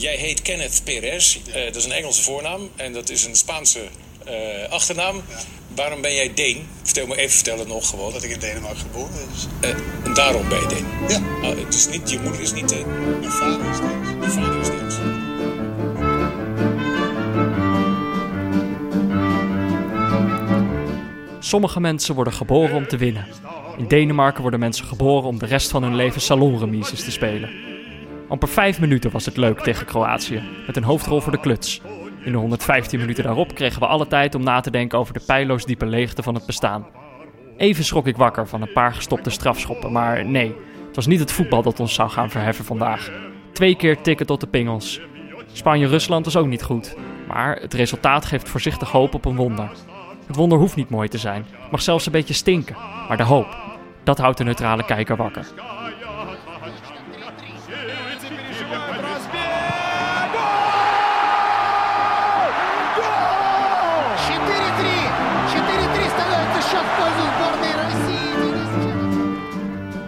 Jij heet Kenneth Perez. Eh, dat is een Engelse voornaam en dat is een Spaanse eh, achternaam. Waarom ben jij Deen? Vertel me even vertellen nog gewoon. Dat ik in Denemarken geboren ben. Dus. Eh, en daarom ben je Deen. Ja, Ah, het is niet, je moeder is niet... eh, mijn vader is Deens. je vader is Deens. Sommige mensen worden geboren om te winnen. In Denemarken worden mensen geboren om de rest van hun leven salonremises te spelen. Amper vijf minuten was het leuk tegen Kroatië, met een hoofdrol voor de kluts. In de 115 minuten daarop kregen we alle tijd om na te denken over de pijloos diepe leegte van het bestaan. Even schrok ik wakker van een paar gestopte strafschoppen, maar nee, het was niet het voetbal dat ons zou gaan verheffen vandaag. Twee keer tikken tot de pingels. Spanje-Rusland was ook niet goed, maar het resultaat geeft voorzichtig hoop op een wonder. Het wonder hoeft niet mooi te zijn, mag zelfs een beetje stinken, maar de hoop, dat houdt de neutrale kijker wakker.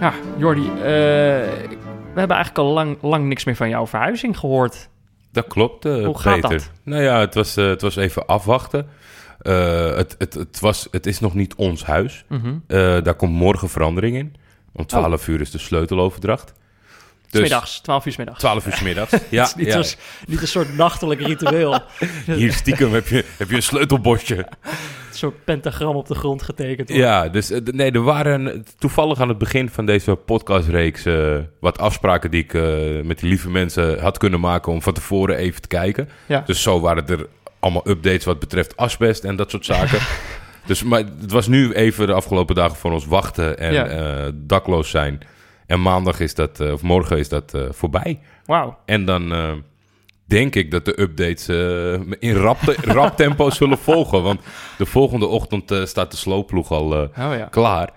Ja, Jordi, eh, we hebben eigenlijk al lang, lang niks meer van jouw verhuizing gehoord. Dat klopt, eh, Hoe gaat Peter. dat? Nou ja, het was, eh, het was even afwachten. Het, het, het, was, het is nog niet ons huis. Mhm. Daar komt morgen verandering in. Om 12 uur is de sleuteloverdracht. Dus Smiddags, 12 uur 's middags. 12 uur 's middags. Het ja, is niet, ja. als- niet een soort nachtelijk ritueel. Hier stiekem heb je, heb je een sleutelbosje. Een soort pentagram op de grond getekend. wordt. Ja, dus eh, nee, er waren toevallig aan het begin van deze podcastreeks eh, wat afspraken die ik eh, met die lieve mensen had kunnen maken om van tevoren even te kijken. Ja. Dus zo waren er allemaal updates wat betreft asbest en dat soort zaken. dus maar het was nu even de afgelopen dagen voor ons wachten en Ja. eh, dakloos zijn. En maandag is dat, eh, of morgen is dat eh, voorbij. Wauw. En dan eh, denk ik dat de updates eh, in rap, te- rap tempo zullen volgen. Want de volgende ochtend eh, staat de sloopploeg al eh, Oh ja. klaar.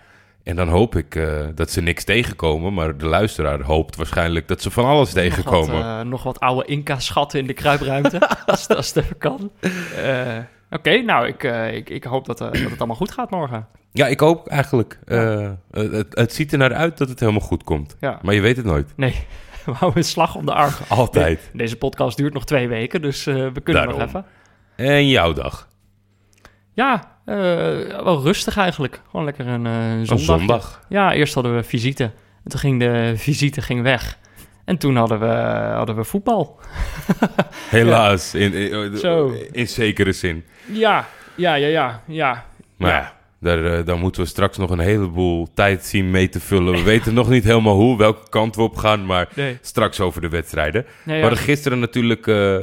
En dan hoop ik dat ze niks tegenkomen. Maar de luisteraar hoopt waarschijnlijk dat ze van alles Nog tegenkomen. wat, nog wat oude Inca-schatten in de kruipruimte, als, als het even kan. Oké, nou, ik, ik, ik hoop dat, dat het allemaal goed gaat morgen. Ja, ik hoop eigenlijk. het, het ziet er naar uit dat het helemaal goed komt. Ja. Maar je weet het nooit. Nee, we houden een slag om de arm. Altijd. Deze podcast duurt nog twee weken, dus eh, we kunnen nog even. En jouw dag. Ja, eh, wel rustig eigenlijk. Gewoon lekker een eh zondag. Een zondag. Ja, eerst hadden we visite. En toen ging de visite ging weg. En toen hadden we, hadden we voetbal. Helaas. In, in, Zo. in zekere zin. Ja, ja, ja, ja, ja. Maar ja, daar, eh, daar moeten we straks nog een heleboel tijd zien mee te vullen. We weten nog niet helemaal hoe, welke kant we op gaan, maar Nee. straks over de wedstrijden. Nee, We hadden gisteren natuurlijk eh,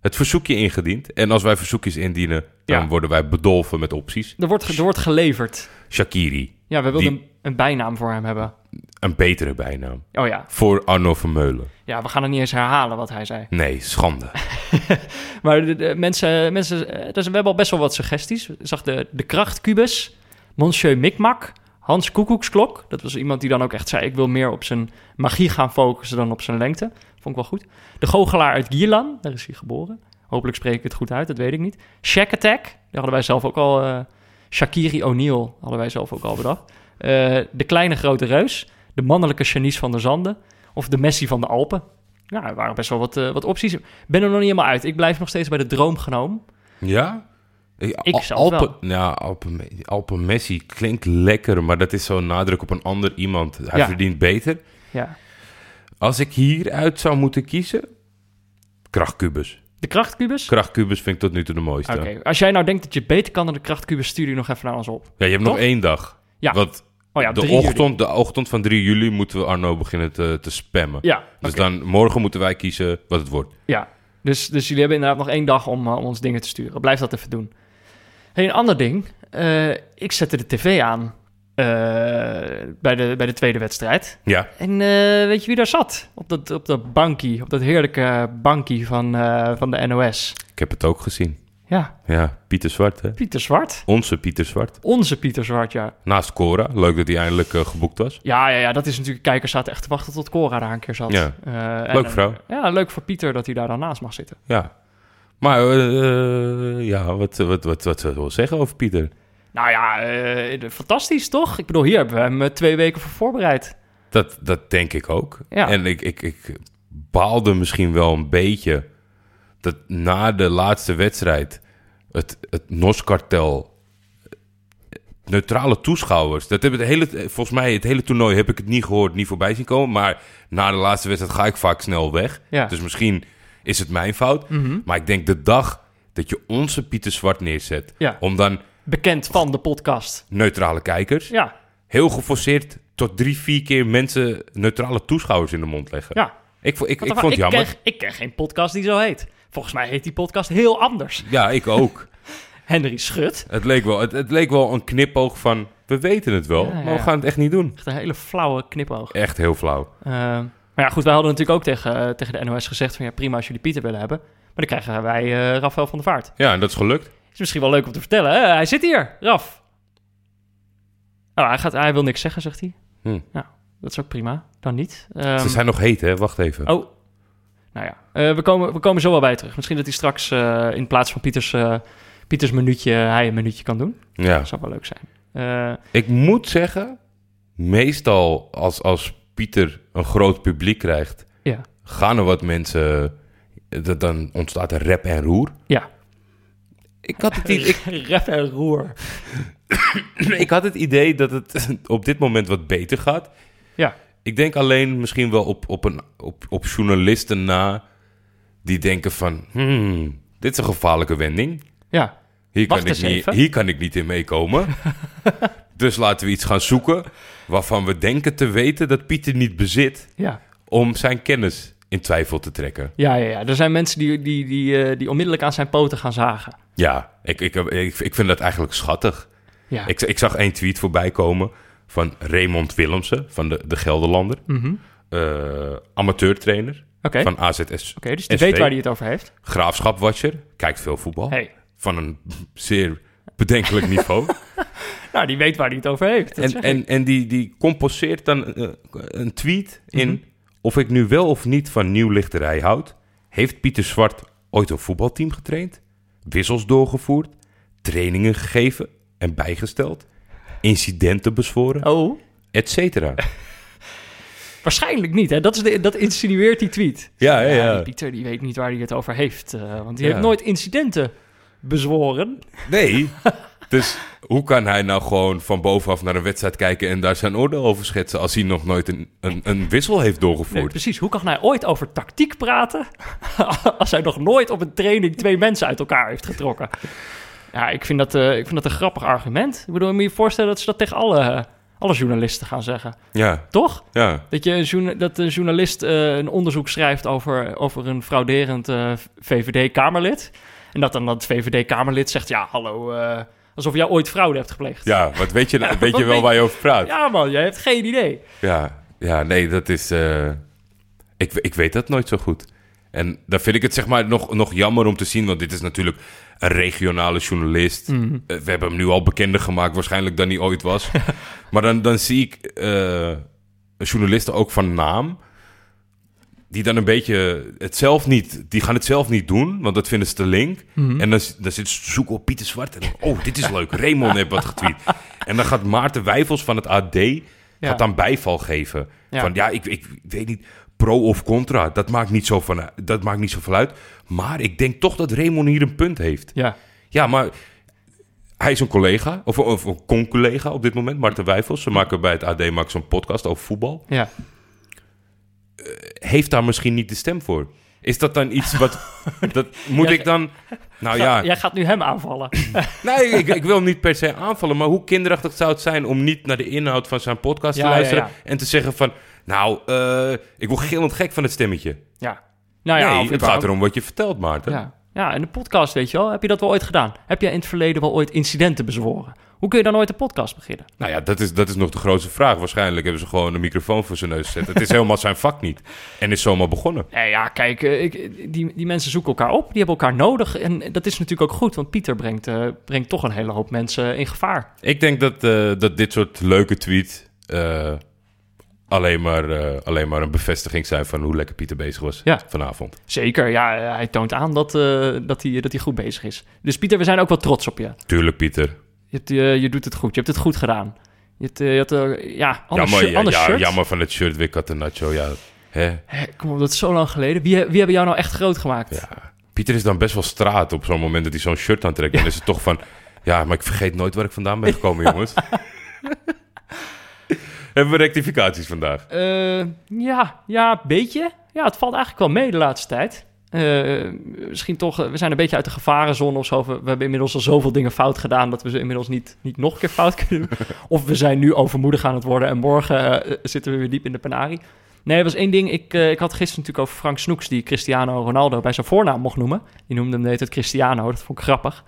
het verzoekje ingediend. En als wij verzoekjes indienen, dan Ja. worden wij bedolven met opties. Er wordt, ge- er wordt geleverd. Shakiri, Ja, we wilden Die- een, een bijnaam voor hem hebben. een betere bijnaam. Oh ja. Voor Arno Vermeulen. Ja, we gaan het niet eens herhalen wat hij zei. Nee, schande. Maar de, de mensen, mensen eh, dus we hebben al best wel wat suggesties. Ik zag de, de krachtkubus, Monsieur Mikmak, Hans Koekoeksklok. Dat was iemand die dan ook echt zei... ik wil meer op zijn magie gaan focussen dan op zijn lengte. Vond ik wel goed. De goochelaar uit Gierlan, daar is hij geboren. Hopelijk spreek ik het goed uit, dat weet ik niet. Shack Attack, daar hadden wij zelf ook al... eh, Shakiri O'Neal hadden wij zelf ook al bedacht. Eh, de kleine grote reus, de mannelijke Janice van der Zanden... of de Messi van de Alpen. Nou, er waren best wel wat, eh, wat opties. Ik ben er nog niet helemaal uit. Ik blijf nog steeds bij de droomgenoom. Ja? Ik zelf Alpen, wel. Ja, Alpen, Alpen Messi klinkt lekker, maar dat is zo'n nadruk op een ander iemand. Hij Ja. verdient beter. Ja. Als ik hieruit zou moeten kiezen, krachtkubus. De krachtkubus? Krachtkubus vind ik tot nu toe de mooiste. Oké, als jij nou denkt dat je beter kan dan de krachtkubus, stuur die nog even naar ons op. Ja, je hebt Toch? nog één dag. Ja. Want Oh ja, de, 3 juli. ochtend, de ochtend van 3 juli moeten we Arno beginnen te, te spammen. Ja, Dus dan morgen moeten wij kiezen wat het wordt. ja. Dus, dus jullie hebben inderdaad nog één dag om, eh, om ons dingen te sturen. Blijf dat even doen. Hey, een ander ding. Eh, ik zette de tv aan eh, bij, de, bij de tweede wedstrijd. Ja, En eh, weet je wie daar zat? Op dat, op dat bankie, op dat heerlijke bankie van, van de NOS. ik heb het ook gezien. Ja, Ja, Pieter Zwart, hè? Pieter Zwart. Onze Pieter Zwart. Onze Pieter Zwart, ja. Naast Cora. Leuk dat hij eindelijk geboekt was. Ja, ja, ja, dat is natuurlijk... Kijkers zaten echt te wachten tot Cora daar een keer zat. Ja. Leuk vrouw. ja, leuk voor Pieter dat hij daar dan naast mag zitten. Ja. Maar eh, ja, wat, wat, wat, wat zou je wel zeggen over Pieter? Nou ja, eh, fantastisch toch? Ik bedoel, hier hebben we hem eh, twee weken voor voorbereid. Dat, dat denk ik ook. Ja. En ik, ik, ik baalde misschien wel een beetje dat na de laatste wedstrijd het, het NOS-kartel neutrale toeschouwers. Dat hebben het hele, volgens mij het hele toernooi heb ik het niet gehoord, niet voorbij zien komen. Maar na de laatste wedstrijd ga ik vaak snel weg. Ja. Dus misschien is het mijn fout. Mhm. Maar ik denk de dag dat je onze Pieter Zwart neerzet, Ja. om dan Bekend van de podcast. neutrale kijkers, Ja, heel geforceerd tot drie, vier keer mensen neutrale toeschouwers in de mond leggen. ja. Ik, ik, ik vond het jammer. Ken, ik ken geen podcast die zo heet. Volgens mij heet die podcast heel anders. Ja, ik ook. Henry Schut. het, leek wel, het, het leek wel een knipoog van, we weten het wel, Ja, ja, maar we gaan het echt niet doen. Echt een hele flauwe knipoog. Echt heel flauw. Eh, maar ja, goed, wij hadden natuurlijk ook tegen, eh, tegen de NOS gezegd van ja, prima als jullie Pieter willen hebben. Maar dan krijgen wij eh Rafael van der Vaart. Ja, en dat is gelukt. Is misschien wel leuk om te vertellen. Hè? Hij zit hier, Raf. Oh, hij, gaat, hij wil niks zeggen, zegt hij. Hm. Nou, dat is ook prima. Dan niet. Ehm, Ze zijn nog heet, hè? Wacht even. Oh, nou ja. Eh, we, komen, we komen zo wel bij terug. Misschien dat hij straks in plaats van Pieters, Pieters minuutje, hij een minuutje kan doen. Ja. Dat zou wel leuk zijn. Ik moet zeggen, meestal als, als Pieter een groot publiek krijgt, ja. gaan er wat mensen, dat, dan ontstaat er rep en roer. Ja. Ik had, het, i- ik, Ref en roer. ik had het idee dat het op dit moment wat beter gaat. Ja. Ik denk alleen misschien wel op, op, een, op, op journalisten na die denken van, hmm, dit is een gevaarlijke wending. Ja. Hier kan, ik niet, hier kan ik niet in meekomen. dus laten we iets gaan zoeken waarvan we denken te weten dat Pieter niet bezit Ja. om zijn kennis in twijfel te trekken. Ja, ja, ja. Er zijn mensen die, die, die, eh, die onmiddellijk aan zijn poten gaan zagen. Ja, ik, ik, ik, ik vind dat eigenlijk schattig. Ja. Ik, ik zag één tweet voorbij komen van Raymond Willemsen van de, de Gelderlander. Mhm. eh, amateurtrainer van AZS. Oké, dus die SV. weet waar hij het over heeft. Graafschapwatcher, kijkt veel voetbal. Hey. Van een zeer bedenkelijk niveau. Nou, die weet waar hij het over heeft. En en, en die, die composeert dan eh, een tweet in... Mhm. of ik nu wel of niet van nieuwlichterij houd. Heeft Pieter Zwart ooit een voetbalteam getraind? Wissels doorgevoerd? Trainingen gegeven en bijgesteld? Incidenten bezworen? Oh, Et cetera. waarschijnlijk niet. Hè? Dat, is de, dat insinueert die tweet. Ja, ja, ja. die Pieter die weet niet waar hij het over heeft. eh, want die Ja. heeft nooit incidenten bezworen. Nee. Dus hoe kan hij nou gewoon van bovenaf naar een wedstrijd kijken... en daar zijn oordeel over schetsen... als hij nog nooit een, een, een wissel heeft Nee, doorgevoerd? precies. Hoe kan hij ooit over tactiek praten... als hij nog nooit op een training twee mensen uit elkaar heeft getrokken? Ja, ik vind dat, eh, ik vind dat een grappig argument. Ik bedoel, moet je voorstellen dat ze dat tegen alle, alle journalisten gaan zeggen. Ja, Toch? ja. Dat, je een, dat een journalist eh, een onderzoek schrijft over, over een frauderend eh, VVD-Kamerlid. En dat dan dat VVD-Kamerlid zegt: Ja, hallo, eh, alsof jij ooit fraude hebt gepleegd. Ja, wat weet je, weet je wel weet- waar je over praat? Ja, man, jij hebt geen idee. Ja, ja nee, dat is. eh, ik, ik weet dat nooit zo goed. En dan vind ik het zeg maar nog, nog jammer om te zien, want dit is natuurlijk een regionale journalist. Mhm. Eh, we hebben hem nu al bekender gemaakt, waarschijnlijk dan hij ooit was. maar dan, dan zie ik eh, journalisten ook van naam. Die dan een beetje het zelf niet, die gaan het zelf niet doen, want dat vinden ze te link. Mhm. En dan, dan te zoeken op Pieter Zwart. En dan, oh, dit is leuk. Raymond heeft wat getweet. En dan gaat Maarten Wijfels van het AD Ja. gaat dan bijval geven. Ja. Van ja, ik, ik weet niet, pro of contra. Dat maakt niet, zo van, dat maakt niet zoveel uit. Maar ik denk toch dat Raymond hier een punt heeft. Ja, Ja, maar hij is een collega, of, of een con-collega op dit moment, Maarten Wijfels. Ze maken bij het AD maken ze een podcast over voetbal. ja. Heeft daar misschien niet de stem voor? Is dat dan iets wat... dat moet ik dan... Nou ja, Jij gaat nu hem aanvallen. nee, ik, ik wil hem niet per se aanvallen. Maar hoe kinderachtig zou het zijn om niet naar de inhoud van zijn podcast Ja, te luisteren... ja. en te zeggen van... Nou, eh, ik word gillend gek van het stemmetje. ja. Nou ja, nee, het gaat erom wat je vertelt, Maarten. Ja. ja, en de podcast, weet je wel, heb je dat wel ooit gedaan? Heb je in het verleden wel ooit incidenten bezworen? Hoe kun je dan ooit een podcast beginnen? Nou ja, dat is, dat is nog de grootste vraag. Waarschijnlijk hebben ze gewoon een microfoon voor zijn neus gezet. Het is helemaal zijn vak niet. En is zomaar begonnen. Nee, ja, kijk, eh, ik, die, die mensen zoeken elkaar op. Die hebben elkaar nodig. En dat is natuurlijk ook goed, want Pieter brengt, eh, brengt toch een hele hoop mensen in gevaar. Ik denk dat, eh, dat dit soort leuke tweets eh, alleen, maar, alleen maar een bevestiging zijn van hoe lekker Pieter bezig was Ja. vanavond. Zeker, ja, hij toont aan dat, dat, hij, dat hij goed bezig is. Dus Pieter, we zijn ook wel trots op je. Tuurlijk, Pieter. Eh, je doet het goed, je hebt het goed gedaan. Je hebt, eh, je hebt eh, ja, ander, Jammer, shirt- ja, ander ja, shirt. jammer van het shirt weer Catenaccio. Ja, Hè? Hè, kom op, dat is zo lang geleden. Wie, wie hebben jou nou echt groot gemaakt? Ja. Pieter is dan best wel straat op zo'n moment dat hij zo'n shirt aantrekt. En dan is het toch van, ja, maar ik vergeet nooit waar ik vandaan ben gekomen, jongens. Hebben we rectificaties vandaag? Ja, ja, een beetje. Ja, het valt eigenlijk wel mee de laatste tijd. Eh, misschien toch, eh, we zijn een beetje uit de gevarenzone of zo. We, we hebben inmiddels al zoveel dingen fout gedaan dat we ze inmiddels niet, niet nog een keer fout kunnen doen. of we zijn nu overmoedig aan het worden en morgen eh, zitten we weer diep in de penarie. Nee, er was één ding. Ik, ik had gisteren natuurlijk over Frank Snoeks, die Cristiano Ronaldo bij zijn voornaam mocht noemen. Die noemde hem de tijd Cristiano, dat vond ik grappig.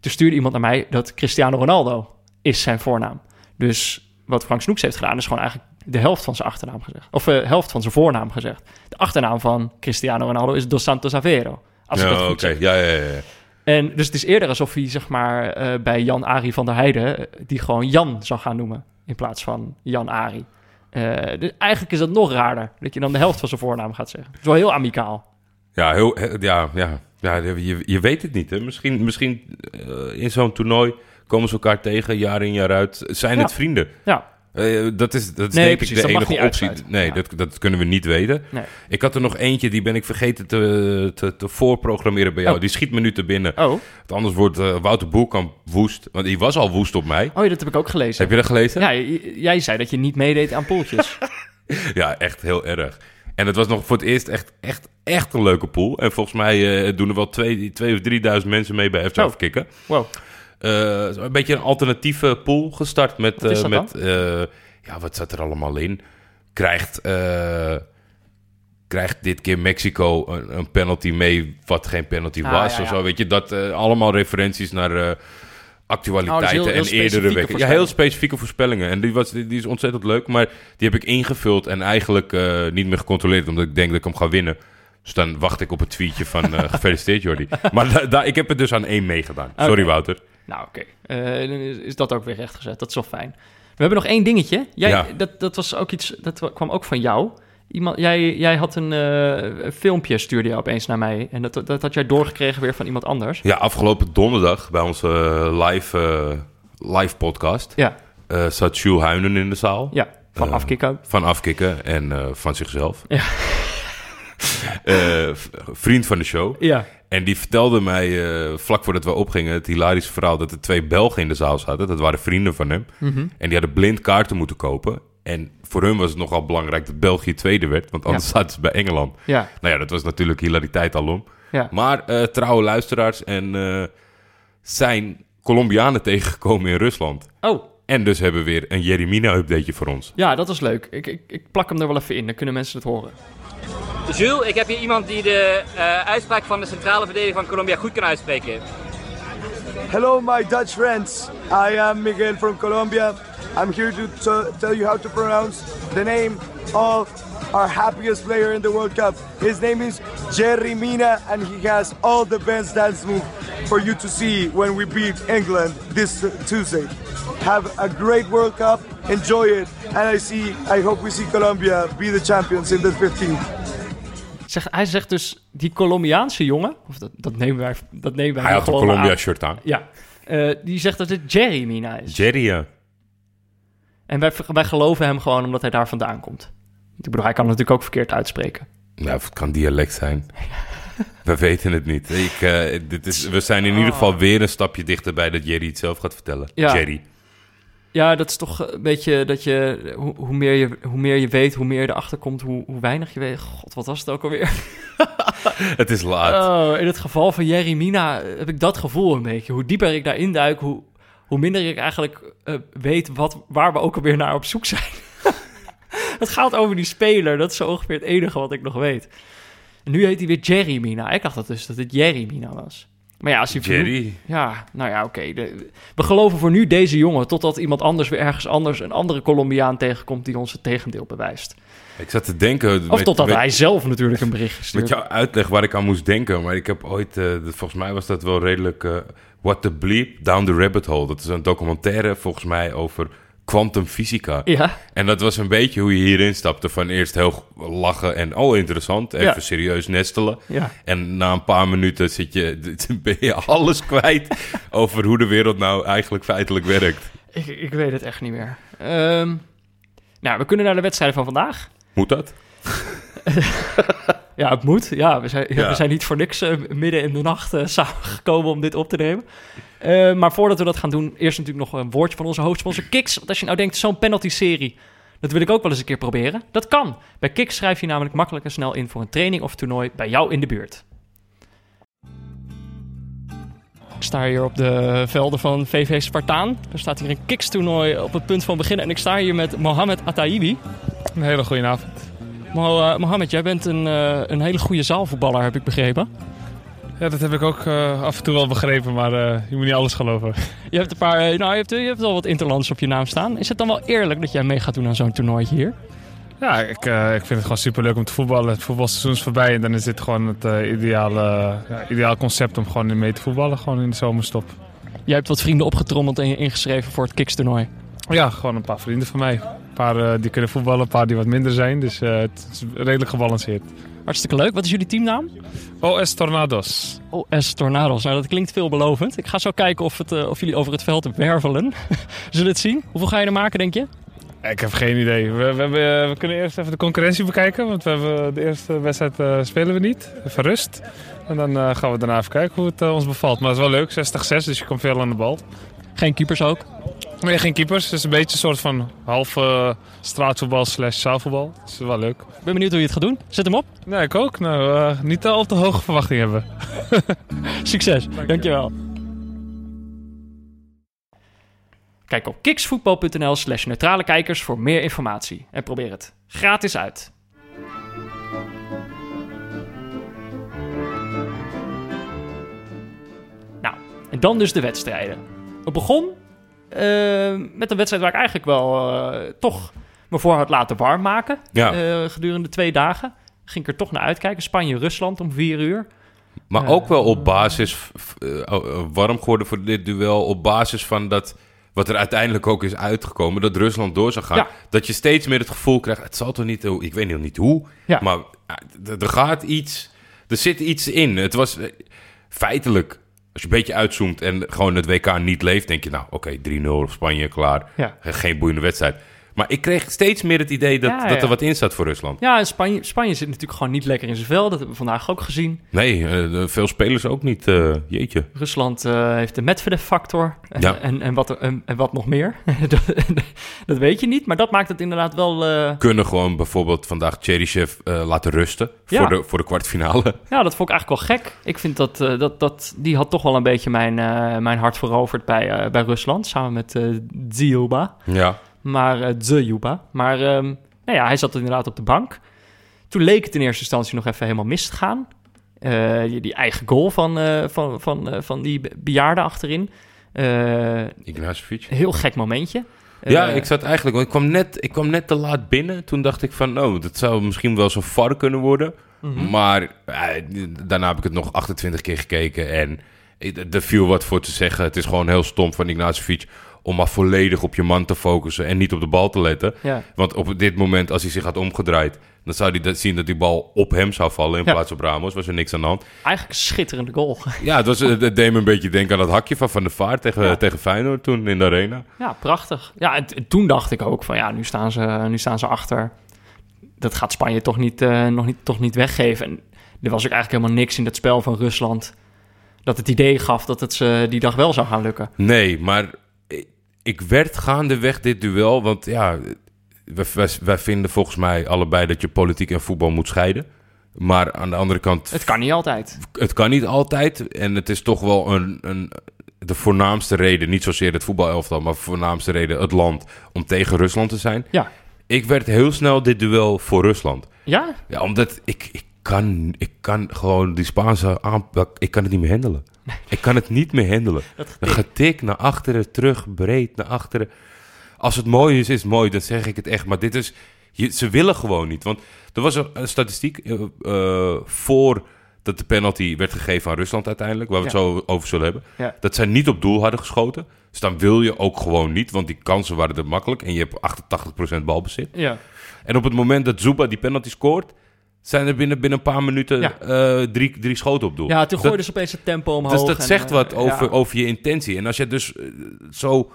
Toen stuurde iemand naar mij dat Cristiano Ronaldo is zijn voornaam. Dus wat Frank Snoeks heeft gedaan, is gewoon eigenlijk de helft van zijn achternaam gezegd. Of de helft van zijn voornaam gezegd. De achternaam van Cristiano Ronaldo is Dos Santos Aveiro. Als ja, goed oké. zeg. Ja, ja, ja, ja. En dus het is eerder alsof hij zeg maar eh, bij Jan Ari van der Heijden eh, die gewoon Jan zou gaan noemen in plaats van Jan Ari. Eh, dus eigenlijk is dat nog raarder dat je dan de helft van zijn voornaam gaat zeggen. Het is wel heel amicaal. Ja, heel, he- ja, ja, ja je, je weet het niet. Hè? Misschien, misschien eh, in zo'n toernooi komen ze elkaar tegen, jaar in jaar uit. Zijn Ja. het vrienden? Ja, Eh, dat is, dat is Nee, denk precies, ik de enige optie. Nee, Ja. dat, dat kunnen we niet weten. nee. Ik had er nog eentje, die ben ik vergeten te, te, te voorprogrammeren bij jou. Oh. Die schiet me nu te binnen. Oh. Want anders wordt eh, Wouter Boelkamp woest. Want die was al woest op mij. oh, ja, dat heb ik ook gelezen. Heb je dat gelezen? Ja, jij zei dat je niet meedeed aan poeltjes. Ja, echt heel erg. En het was nog voor het eerst echt, echt, echt een leuke pool. En volgens mij eh, doen er wel twee, twee of drieduizend mensen mee bij FC Oh. Afkikken. Wow. Eh, een beetje een alternatieve pool gestart met... Wat is eh, dat met eh, ja, wat zat er allemaal in? Krijgt, krijgt dit keer Mexico een, een penalty mee wat geen penalty Ah, was ja, of zo. Weet je, dat allemaal referenties naar... Actualiteiten Oh, is heel- en eerdere weken. Ja, heel specifieke voorspellingen. En die, was, die, die is ontzettend leuk. Maar die heb ik ingevuld en eigenlijk niet meer gecontroleerd. Omdat ik denk dat ik hem ga winnen. Dus dan wacht ik op het tweetje van gefeliciteerd Jordi. Maar da- da- ik heb er dus aan één meegedaan. Sorry. Wouter. Nou, oké. Eh, dan is, is dat ook weer rechtgezet. Dat is wel fijn. We hebben nog één dingetje. Jij, Ja. dat, dat was ook iets, dat wa- kwam ook van jou. Iemand, jij, jij had een, eh, filmpje, stuurde je opeens naar mij. En dat, dat had jij doorgekregen weer van iemand anders. Ja, afgelopen donderdag bij onze eh, live, live podcast... Ja, zat Jules Huinen in de zaal. ja van afkicken. Van afkicken en van zichzelf. Ja. Vriend van de show. Ja, En die vertelde mij eh, vlak voordat we opgingen het hilarische verhaal dat er twee Belgen in de zaal zaten. Dat waren vrienden van hem. Mhm. En die hadden blind kaarten moeten kopen. En voor hun was het nogal belangrijk dat België tweede werd, want anders zaten ze bij Engeland. ja, Nou ja, dat was natuurlijk hilariteit alom. ja. Maar eh, trouwe luisteraars en eh, zijn Colombianen tegengekomen in Rusland. Oh, En dus hebben we weer een Jeremina-updateje voor ons. ja, dat is leuk. Ik, ik, ik plak hem er wel even in, dan kunnen mensen het horen. Jules, ik heb hier iemand die de eh, uitspraak van de centrale verdediger van Colombia goed kan uitspreken. Hello, my Dutch friends. I am Miguel from Colombia. I'm here to tell you how to pronounce the name of our happiest player in the World Cup. His name is Jerry Mina, and he has all the best dance move for you to see when we beat England this Tuesday. Have a great World Cup. Enjoy it, and I see. I hope we see Colombia be the champions in the 15. Zeg, hij zegt dus, die Colombiaanse jongen, of dat, dat nemen wij, dat nemen wij Hij had een Colombia-shirt aan. Ja, Eh, die zegt dat het Jerry Mina is. Jerry, ja. En wij, wij geloven hem gewoon omdat hij daar vandaan komt. Ik bedoel, hij kan het natuurlijk ook verkeerd uitspreken. Nou, het kan dialect zijn. We weten het niet. Ik, eh, dit is, we zijn in ieder geval weer een stapje dichterbij dat Jerry het zelf gaat vertellen. Ja. Jerry. Ja, dat is toch een beetje dat je hoe, hoe, meer, je, hoe meer je weet, hoe meer je erachter komt, hoe, hoe weinig je weet. God, wat was het ook alweer? Het is laat. Oh, in het geval van Jerry Mina heb ik dat gevoel een beetje. Hoe dieper ik daarin duik, hoe, hoe minder ik eigenlijk eh, weet wat, waar we ook alweer naar op zoek zijn. het gaat over die speler, dat is zo ongeveer het enige wat ik nog weet. En nu heet hij weer Jerry Mina. Ik dacht dat dus dat het Jerry Mina was. Maar ja, als hij Jerry. Ja, nou ja, oké. We geloven voor nu deze jongen, totdat iemand anders weer ergens anders een andere Colombiaan tegenkomt die ons het tegendeel bewijst. Ik zat te denken... Of met- totdat met- hij zelf natuurlijk een bericht Met stuurt. jouw uitleg waar ik aan moest denken, maar ik heb ooit, eh, volgens mij was dat wel redelijk, eh, What the Bleep, Down the Rabbit Hole. Dat is een documentaire volgens mij over kwantumfysica. Ja, En dat was een beetje hoe je hierin stapte. Van eerst heel lachen en oh interessant, even Ja. serieus nestelen. ja. En na een paar minuten zit je, ben je alles kwijt over hoe de wereld nou eigenlijk feitelijk werkt. Ik, ik weet het echt niet meer. Ehm, nou, we kunnen naar de wedstrijden van vandaag. Moet dat? Ja, het moet. Ja, we zijn, Ja. we zijn niet voor niks eh, midden in de nacht eh, samengekomen om dit op te nemen. Eh, maar voordat we dat gaan doen, eerst natuurlijk nog een woordje van onze hoofdsponsor Kiks. Want als je nou denkt, zo'n penalty-serie, dat wil ik ook wel eens een keer proberen. Dat kan. Bij Kiks schrijf je namelijk makkelijk en snel in voor een training of toernooi bij jou in de buurt. Sta hier op de velden van VV Spartaan. Er staat hier een Kiks-toernooi op het punt van beginnen. En ik sta hier met Mohamed Ataibi. Een hele goede avond. Mo, eh, Mohamed, jij bent een, eh, een hele goede zaalvoetballer, heb ik begrepen. Ja, dat heb ik ook eh, af en toe wel begrepen, maar je moet niet alles geloven. Je hebt een paar, nou, je hebt, je hebt wel wat interlands op je naam staan. Is het dan wel eerlijk dat jij mee gaat doen aan zo'n toernooitje hier? Ja, ik, eh, ik vind het gewoon superleuk om te voetballen. Het voetbalseizoen is voorbij en dan is dit gewoon het eh, ideale, ja, ideaal concept om gewoon mee te voetballen, gewoon in de zomerstop. Jij hebt wat vrienden opgetrommeld en je ingeschreven voor het Kiks-toernooi. Ja, gewoon een paar vrienden van mij. Een paar eh, die kunnen voetballen, een paar die wat minder zijn, dus het is redelijk gebalanceerd. Hartstikke leuk. Wat is jullie teamnaam? OS Tornados. OS Tornados. Nou, dat klinkt veelbelovend. Ik ga zo kijken of, het, of jullie over het veld wervelen. Zullen we het zien? Hoeveel ga je er maken, denk je? Ik heb geen idee. We, we, hebben- we kunnen eerst even de concurrentie bekijken. Want we hebben de eerste wedstrijd eh, spelen we niet. Even rust. En dan eh, gaan we daarna even kijken hoe het eh, ons bevalt. Maar het is wel leuk. 60-6, dus je komt veel aan de bal. Geen keepers ook? Nee, geen keepers. Het is een beetje een soort van half eh, straatvoetbal slash zaalvoetbal. Dat is wel leuk. Ik ben benieuwd hoe je het gaat doen. Zet hem op. Nee, ik ook. Nou, eh, niet al te hoge verwachtingen hebben. Succes. Dankjewel. Kijk op kiksvoetbal.nl slash neutrale kijkers voor meer informatie. En probeer het gratis uit. Nou, en dan dus de wedstrijden. Het begon eh, met een wedstrijd waar ik eigenlijk wel eh, toch me voor had laten warm maken. Ja. eh, gedurende twee dagen. Ging ik er toch naar uitkijken. Spanje-Rusland om vier uur. Maar ook wel op basis, warm geworden voor dit duel, op basis van dat, wat er uiteindelijk ook is uitgekomen, dat Rusland door zou gaan. Ja. Dat je steeds meer het gevoel krijgt, het zal toch niet, ik weet nog niet hoe, Ja. maar eh, er gaat iets, er zit iets in. Het was eh, feitelijk, als je een beetje uitzoomt en gewoon het WK niet leeft, denk je nou, oké, 3-0 op Spanje, klaar. Ja. Geen boeiende wedstrijd. Maar ik kreeg steeds meer het idee dat, Ja, dat er wat in staat voor Rusland. Ja, en Spanje, Spanje zit natuurlijk gewoon niet lekker in zijn vel. Dat hebben we vandaag ook gezien. Nee, eh, veel spelers ook niet, eh, jeetje. Rusland eh, heeft de Medvedev-factor en, Ja. en, en, wat, en, en wat nog meer. dat, dat weet je niet, maar dat maakt het inderdaad wel... kunnen gewoon bijvoorbeeld vandaag Cheryshev laten rusten Ja. voor, de, voor de kwartfinale. ja, dat vond ik eigenlijk wel gek. Ik vind dat, dat, dat die had toch wel een beetje mijn, mijn hart veroverd bij, bij Rusland. Samen met Dziuba. Ja. Maar uh, Dziuba. Maar ehm, nou ja, hij zat inderdaad op de bank. Toen leek het in eerste instantie nog even helemaal mis te gaan. Eh, die, die eigen goal van, eh, van, van, eh, van die be- bejaarde achterin. Eh, Ignacevic. heel gek momentje. Ja, Eh, ik zat eigenlijk... want Ik kwam, net, ik kwam net te laat binnen. Toen dacht ik van... Oh, dat zou misschien wel zo'n VAR kunnen worden. Mhm. Maar eh, daarna heb ik het nog 28 keer gekeken. En er viel wat voor te zeggen. Het is gewoon heel stom van Ignacevic... om maar volledig op je man te focussen... en niet op de bal te letten. Ja. Want op dit moment, als hij zich had omgedraaid... dan zou hij dat zien dat die bal op hem zou vallen... in Ja. plaats op Ramos. Was er niks aan de hand. Eigenlijk een schitterende goal. Ja, het, was, het deed me een beetje denken aan dat hakje van Van der Vaart tegen, Ja. tegen Feyenoord toen in de arena. Ja, prachtig. Ja, en, en toen dacht ik ook van ja, nu staan ze, nu staan ze achter. Dat gaat Spanje toch niet, eh, nog niet, toch niet weggeven. En er was ook eigenlijk helemaal niks in het spel van Rusland dat het idee gaf dat het ze die dag wel zou gaan lukken. Nee, maar ik- werd gaandeweg dit duel, want ja, wij, wij, wij vinden volgens mij allebei dat je politiek en voetbal moet scheiden. Maar aan de andere kant, Het kan niet altijd. het kan niet altijd. En het is toch wel een, een, de voornaamste reden, niet zozeer het voetbalelftal, maar de voornaamste reden het land om tegen Rusland te zijn. Ja. Ik werd heel snel dit duel voor Rusland. Ja? Ja, omdat ik, ik, kan, ik kan gewoon die Spaanse aanpak... Ik kan het niet meer handelen. Ik kan het niet meer handelen. Dat Een getik naar achteren, terug, breed naar achteren. Als het mooi is, is het mooi. Dan zeg ik het echt. Maar dit is... Je, ze willen gewoon niet. Want er was een, een statistiek... eh, voor dat de penalty werd gegeven aan Rusland uiteindelijk... waar we Ja. het zo over zullen hebben... Ja. dat zij niet op doel hadden geschoten. Dus dan wil je ook gewoon niet... want die kansen waren er makkelijk... en je hebt 88% balbezit. Ja. En op het moment dat Zuba die penalty scoort, zijn er binnen, binnen een paar minuten Ja. eh, drie, drie schoten op doel. Ja, toen Dat- gooiden ze opeens het tempo omhoog. dus dat en, zegt eh, wat over, ja. over je intentie. En als je dus eh, zo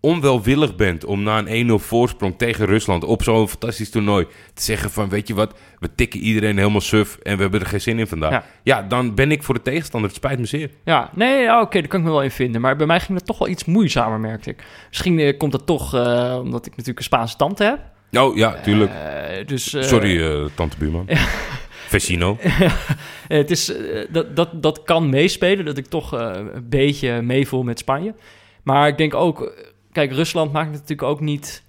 onwelwillig bent om na een 1-0 voorsprong tegen Rusland op zo'n fantastisch toernooi te zeggen van, weet je wat, we tikken iedereen helemaal suf en we hebben er geen zin in vandaag. Ja. Ja, dan ben ik voor de tegenstander. Het spijt me zeer. Ja, nee, oké, daar kan ik me wel in vinden. Maar bij mij ging het toch wel iets moeizamer, merkte ik. Misschien komt dat toch omdat ik natuurlijk een Spaanse tante heb. Oh ja, tuurlijk. Eh, dus, eh, Sorry, eh, tante buurman. Vecino. Het is, dat, dat, dat kan meespelen, dat ik toch een beetje meevoel met Spanje. Maar ik denk ook, kijk, Rusland maakt het natuurlijk ook niet...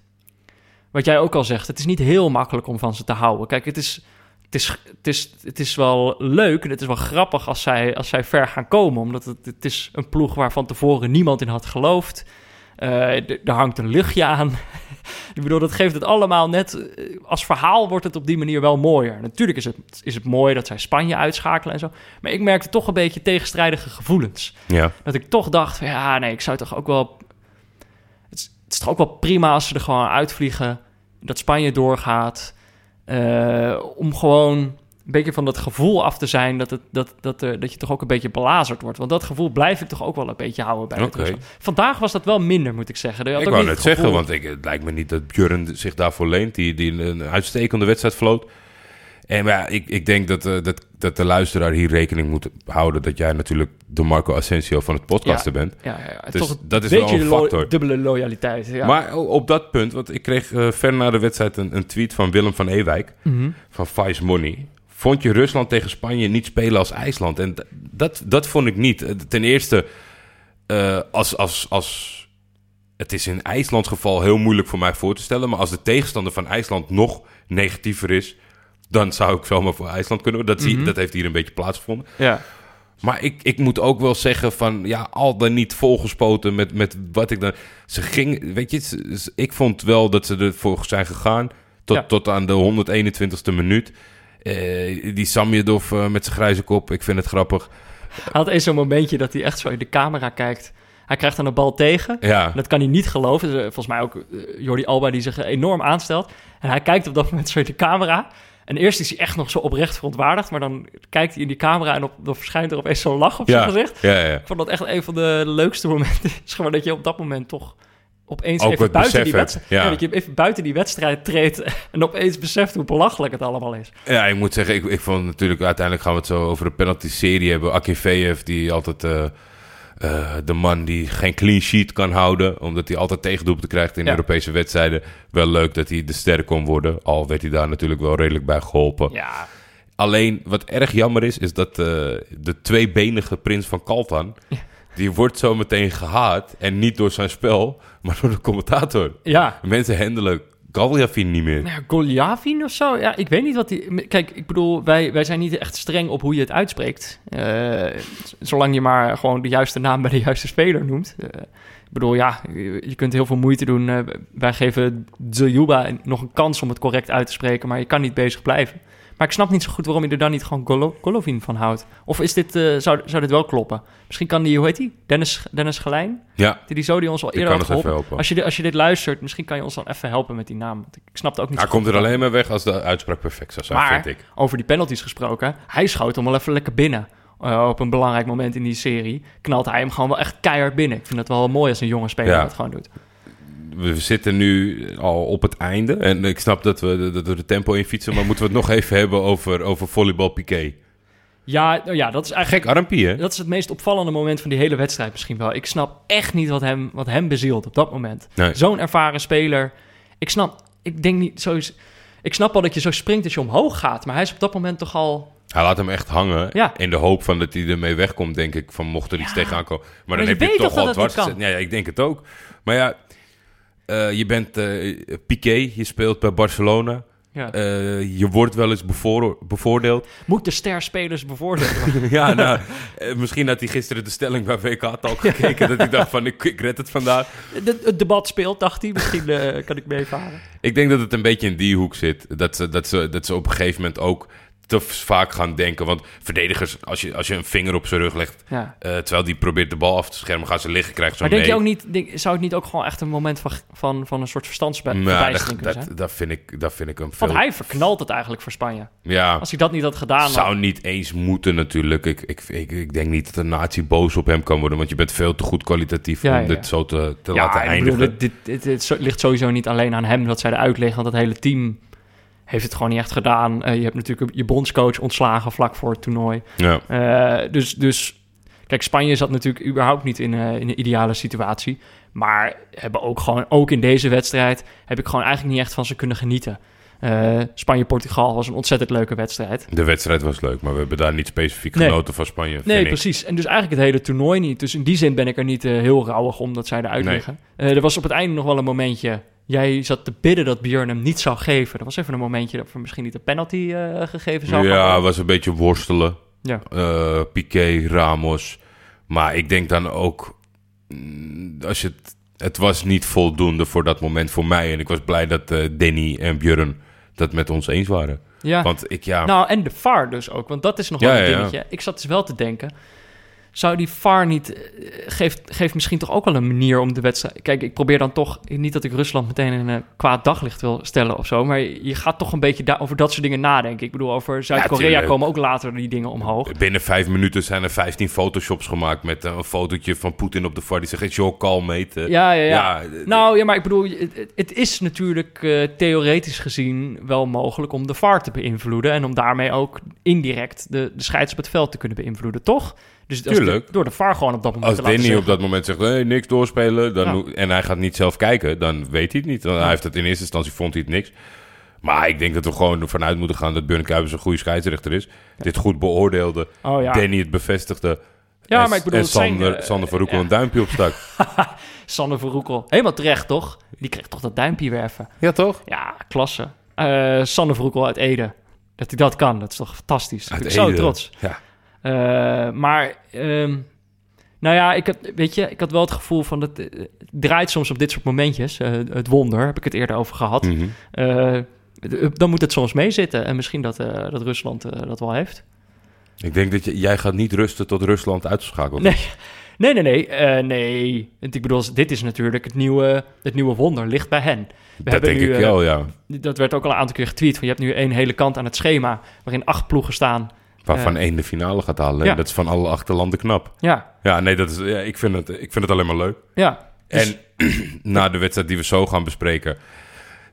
Wat jij ook al zegt, het is niet heel makkelijk om van ze te houden. Kijk, het is, het is, het is, het is wel leuk en het is wel grappig als zij, als zij ver gaan komen. Omdat het, het is een ploeg waar van tevoren niemand in had geloofd. Eh, er hangt een luchtje aan. ik bedoel, dat geeft het allemaal net... eh, Als verhaal wordt het op die manier wel mooier. Natuurlijk is het, is het mooi dat zij Spanje uitschakelen en zo. Maar ik merkte toch een beetje tegenstrijdige gevoelens. Ja. Dat ik toch dacht, van, ja, nee, ik zou toch ook wel... Het is, het is toch ook wel prima als ze er gewoon uitvliegen. Dat Spanje doorgaat. eh, om gewoon een beetje van dat gevoel af te zijn... Dat, het, dat, dat, dat je toch ook een beetje belazerd wordt. Want dat gevoel blijf ik toch ook wel een beetje houden bij het. Rusland. Vandaag was dat wel minder, moet ik zeggen. Ik ook wou net het zeggen, want ik, het lijkt me niet dat Björn zich daarvoor leent. Die, die een uitstekende wedstrijd floot. En maar ja, ik, ik denk dat, eh, dat, dat de luisteraar hier rekening moet houden... dat jij natuurlijk de Marco Asensio van het podcasten bent. Ja, ja, ja. Dus toch dat is wel een lo- factor. dubbele loyaliteit. Ja. Maar op dat punt, want ik kreeg eh, ver na de wedstrijd een, een tweet van Willem van Ewijk... Mhm. van Vice Money. Vond je Rusland tegen Spanje niet spelen als IJsland? En dat, dat vond ik niet. Eh, Ten eerste, eh, als, als, als... Het is in IJslands geval heel moeilijk voor mij voor te stellen... maar als de tegenstander van IJsland nog negatiever is... dan zou ik zomaar voor IJsland kunnen. Dat, zie, Mhm. dat heeft hier een beetje plaatsgevonden. ja. Maar ik, ik moet ook wel zeggen van... ja, al dan niet volgespoten met, met wat ik dan... Ze ging... Weet je, ze- ik vond wel dat ze ervoor zijn gegaan... tot, Ja. tot aan de 121ste minuut... Eh, die Samjedov eh, met zijn grijze kop, ik vind het grappig. Hij had eens zo'n momentje dat hij echt zo in de camera kijkt. Hij krijgt dan een bal tegen. Ja, Dat kan hij niet geloven. Dus, eh, Volgens mij ook Jordi Alba die zich enorm aanstelt. En hij kijkt op dat moment zo in de camera. En eerst is hij echt nog zo oprecht verontwaardigd. Maar dan kijkt hij in die camera en op, dan verschijnt er opeens zo'n lach op ja, zijn gezicht. ja, ja. Ik vond dat echt een van de leukste momenten. is gewoon dat je op dat moment toch opeens Ook even buiten, die wedstrijd, ja. dat je even buiten die wedstrijd treedt. En opeens beseft hoe belachelijk het allemaal is. Ja, ik moet zeggen, ik, ik vond natuurlijk... uiteindelijk gaan we het zo over de penalty-serie hebben. Akinfeev, die altijd... eh, eh, de man die geen clean sheet kan houden... omdat hij altijd tegendoelpunten krijgt in Ja. Europese wedstrijden. Wel leuk dat hij de ster kon worden. Al werd hij daar natuurlijk wel redelijk bij geholpen. Ja, Alleen, wat erg jammer is, is dat eh, de tweebenige prins van Kaltan... die wordt zo meteen gehaat. En niet door zijn spel, maar door de commentator. ja. Mensen handelen Galjafin niet meer. Nou ja, Goljavin of zo. Ja, ik weet niet wat die. Kijk, ik bedoel, wij, wij zijn niet echt streng op hoe je het uitspreekt. Eh, zolang je maar gewoon de juiste naam bij de juiste speler noemt. Eh, ik bedoel, ja, je, kunt heel veel moeite doen. Eh, wij geven Zuljuba nog een kans om het correct uit te spreken, maar je kan niet bezig blijven. Maar ik snap niet zo goed waarom je er dan niet gewoon Golo- Golovin van houdt. Of is dit, eh, zou, zou dit wel kloppen? Misschien kan die, hoe heet die? Dennis, Dennis Gelijn? Ja, Die, die zo die ons al eerder had geholpen. Als je, dit- als je dit luistert, misschien kan je ons dan even helpen met die naam. Want ik, snap het ook niet hij komt er alleen maar weg als de uitspraak perfect zou zijn, Maar vind ik. over die penalties gesproken, hij schoot hem wel even lekker binnen. Eh, op een belangrijk moment in die serie knalt hij hem gewoon wel echt keihard binnen. Ik vind het wel mooi als een jonge speler Ja. dat gewoon doet. We zitten nu al op het einde. En ik snap dat we, dat we de tempo in fietsen. Maar moeten we het nog even hebben over, over volleybal piqué. Ja, nou ja, dat is eigenlijk Gek armpie, hè? dat is het meest opvallende moment van die hele wedstrijd misschien wel. Ik snap echt niet wat hem, wat hem bezielt op dat moment. Nee. Zo'n ervaren speler. Ik snap, ik denk niet zo. is- Ik snap wel dat je zo springt als je omhoog gaat, maar hij is op dat moment toch al. Hij laat hem echt hangen. Ja. In de hoop van dat hij ermee wegkomt, denk ik. Van mocht er iets tegenaan komen. Maar, Maar dan heb je toch toch al het dwars. Ja, ja, ik denk het ook. Maar ja, eh, je bent eh Piqué. Je speelt bij Barcelona. Ja. Eh, je wordt wel eens bevoor- bevoordeeld. Moet de sterspelers bevoordelen? ja, nou, misschien had hij gisteren de stelling bij WK-talk gekeken. dat hij dacht van, ik, ik red het vandaag. De- het debat speelt, dacht hij. Misschien kan ik meevaren. Ik denk dat het een beetje in die hoek zit. Dat ze, dat ze, dat ze op een gegeven moment ook te vaak gaan denken. Want verdedigers, als je, als je een vinger op zijn rug legt... Ja. eh, terwijl die probeert de bal af te schermen, gaan ze liggen, krijgen ze Maar denk je ook niet, denk, zou het niet ook gewoon echt een moment van, van, van een soort Ja, verstandsverbijstering dat, kunnen zijn? dat, dat, vind ik, dat vind ik een veel... Want hij verknalt het eigenlijk voor Spanje. ja, Als hij dat niet had gedaan, zou niet eens moeten natuurlijk. Ik, ik, ik, ik denk niet dat een nazi boos op hem kan worden... want je bent veel te goed kwalitatief Ja, om ja, dit ja. zo te, te ja, laten ik eindigen. bedoel, dit, dit, dit, dit ligt sowieso niet alleen aan hem dat zij eruit liggen, want het hele team heeft het gewoon niet echt gedaan. Eh, je hebt natuurlijk je bondscoach ontslagen vlak voor het toernooi. Ja. Eh, dus, dus kijk, Spanje zat natuurlijk überhaupt niet in, eh, in een ideale situatie. Maar hebben ook gewoon, ook in deze wedstrijd, heb ik gewoon eigenlijk niet echt van ze kunnen genieten. Spanje-Portugal was een ontzettend leuke wedstrijd. De wedstrijd was leuk, maar we hebben daar niet specifiek Nee. genoten van Spanje. Nee, precies. En dus eigenlijk het hele toernooi niet. Dus in die zin ben ik er niet heel rauwig om dat zij eruit Nee. liggen. Er was op het einde nog wel een momentje. Jij zat te bidden dat Björn hem niet zou geven. Er was even een momentje dat er misschien niet de penalty eh, gegeven zou Ja, worden. was een beetje worstelen. Ja. Eh, Piqué, Ramos. Maar ik denk dan ook... mm, Als je het, het was niet voldoende voor dat moment voor mij. En ik was blij dat eh Danny en Björn dat met ons eens waren. Ja. Want ik, ja... Nou, en de VAR dus ook. Want dat is nog Ja, wel een ja, ja. dingetje. Ik zat dus wel te denken... Zou die VAR niet... eh, Geeft, geeft misschien toch ook wel een manier om de wedstrijd... Kijk, ik probeer dan toch... Niet dat ik Rusland meteen in een kwaad daglicht wil stellen of zo... maar je gaat toch een beetje over dat soort dingen nadenken. Ik bedoel, over Zuid-Korea komen ook later die dingen omhoog. Binnen vijf minuten zijn er 15 photoshops gemaakt met eh, een fotootje van Poetin op de VAR. Die zegt, your call, mate. Eh, Ja, ja, ja. eh, nou, ja, maar ik bedoel, het, is natuurlijk eh, theoretisch gezien wel mogelijk om de VAR te beïnvloeden. En om daarmee ook indirect de, de scheids op het veld te kunnen beïnvloeden, toch? Dus Tuurlijk. de- door de VAR gewoon op dat moment Als te laten Danny op dat moment zegt, nee, niks doorspelen, dan Ja. en hij gaat niet zelf kijken, dan weet hij het niet. Dan Hij heeft het in eerste instantie vond hij het niks. Maar ik denk dat we gewoon ervan uit moeten gaan dat Björn Kuipers een goede scheidsrechter is. Dit goed beoordeelde. Oh. Danny het bevestigde. Ja, en, maar ik bedoel, en het zijn, Sander, eh, Sander van Roekel een duimpje opstak. Sander Verroekel. Helemaal terecht, toch? Die kreeg toch dat duimpje weer even. ja, toch? Ja, klasse. Eh Sander Verroekel uit Ede. Dat hij dat kan, dat is toch fantastisch. Uit ik ben zo trots. Ja. Eh, maar, ehm, nou ja, ik, heb, weet je, ik had wel het gevoel van... dat het draait soms op dit soort momentjes. eh, het wonder, heb ik het eerder over gehad. Mhm. Eh, dan moet het soms meezitten. En misschien dat, eh, dat Rusland eh, dat wel heeft. Ik denk dat je, jij gaat niet rusten tot Rusland uitschakelt. Nee, nee, nee, nee. eh, nee. Ik bedoel, dit is natuurlijk het nieuwe, het nieuwe wonder. Ligt bij hen. We dat denk nu, ik eh, wel, ja. Dat werd ook al een aantal keer getweet. Van, je hebt nu één hele kant aan het schema... waarin acht ploegen staan. Waarvan één de finale gaat halen. ja. En dat is van alle achterlanden knap. Ja, Ja, nee, dat is, ja, ik, vind het, ik vind het alleen maar leuk. ja. Dus- En na de wedstrijd die we zo gaan bespreken...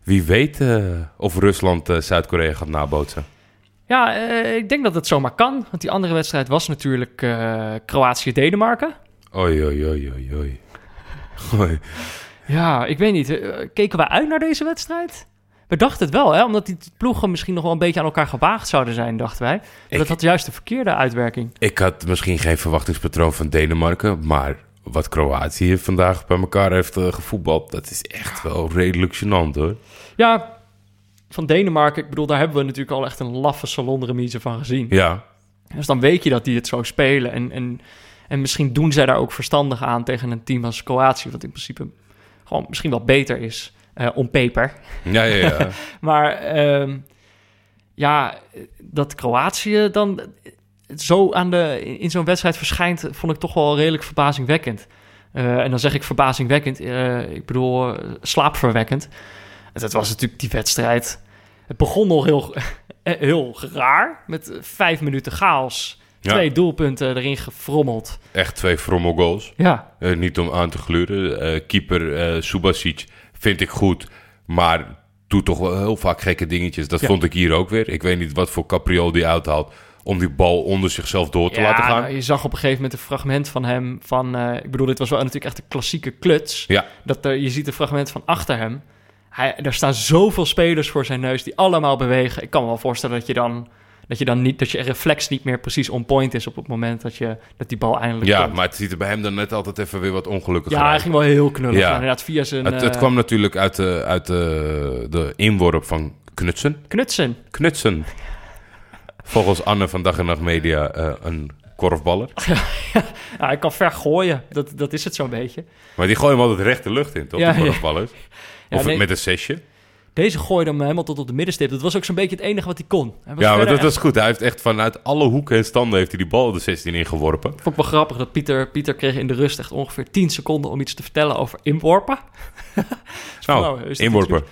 Wie weet eh, of Rusland eh, Zuid-Korea gaat nabootsen. Ja, eh, ik denk dat het zomaar kan. Want die andere wedstrijd was natuurlijk Kroatië-Denemarken. Oei, oei, oei, oei, oei. Oei. Ja, ik weet niet. keken we uit naar deze wedstrijd? We dachten het wel, hè? Omdat die ploegen misschien nog wel een beetje aan elkaar gewaagd zouden zijn, dachten wij. Maar Ik- dat had juist de verkeerde uitwerking. Ik had misschien geen verwachtingspatroon van Denemarken... maar wat Kroatië vandaag bij elkaar heeft eh, gevoetbald... dat is echt wel redelijk gênant, hoor. Ja, van Denemarken, ik bedoel, daar hebben we natuurlijk al echt een laffe salonremise van gezien. Ja, Dus dan weet je dat die het zo spelen. En, en, en misschien doen zij daar ook verstandig aan tegen een team als Kroatië. Wat in principe gewoon misschien wel beter is eh om paper. ja, ja. ja. Maar ehm, ja, dat Kroatië dan zo aan de, in zo'n wedstrijd verschijnt, vond ik toch wel redelijk verbazingwekkend. Eh, en dan zeg ik verbazingwekkend, eh, ik bedoel slaapverwekkend. En dat was natuurlijk die wedstrijd. Het begon nog heel, heel raar, met vijf minuten chaos. Ja. Twee doelpunten erin gefrommeld. Echt twee frommelgoals. Ja, niet om aan te gluren. Eh, keeper Subasic vind ik goed, maar doet toch wel heel vaak gekke dingetjes. Dat Ja. vond ik hier ook weer. Ik weet niet wat voor capriool die uithaalt om die bal onder zichzelf door te ja, laten gaan. nou, je zag op een gegeven moment een fragment van hem. Van, eh, ik bedoel, dit was wel natuurlijk echt een klassieke kluts. Ja, Dat er, je ziet een fragment van achter hem. Hij, er staan zoveel spelers voor zijn neus die allemaal bewegen. Ik kan me wel voorstellen dat je dan, dat je dan niet, dat je reflex niet meer precies on point is op het moment dat, je, dat die bal eindelijk ja komt. maar het ziet er bij hem dan net altijd even weer wat ongelukkiger ja, hij uit. ging wel heel knullig. Ja. Inderdaad, via zijn Het, het eh, kwam natuurlijk uit, de, uit de, de inworp van Knutsen. knutsen. Knutsen. Volgens Anne van Dag en Nacht Media eh, een korfballer. Ja, hij kan ver gooien. Dat, dat is het zo'n beetje. Maar die gooien hem altijd recht de lucht in, toch? Ja, korfballers. Ja, Of nee. met een zesje. Deze gooide hem helemaal tot op de middenstip. Dat was ook zo'n beetje het enige wat hij kon. Hij Ja, maar dat was goed. Hij heeft echt vanuit alle hoeken en standen heeft hij die bal de 16 ingeworpen. Vond ik wel grappig dat Pieter, Pieter kreeg in de rust echt ongeveer 10 seconden om iets te vertellen over inworpen. Nou, Nou, inworpen.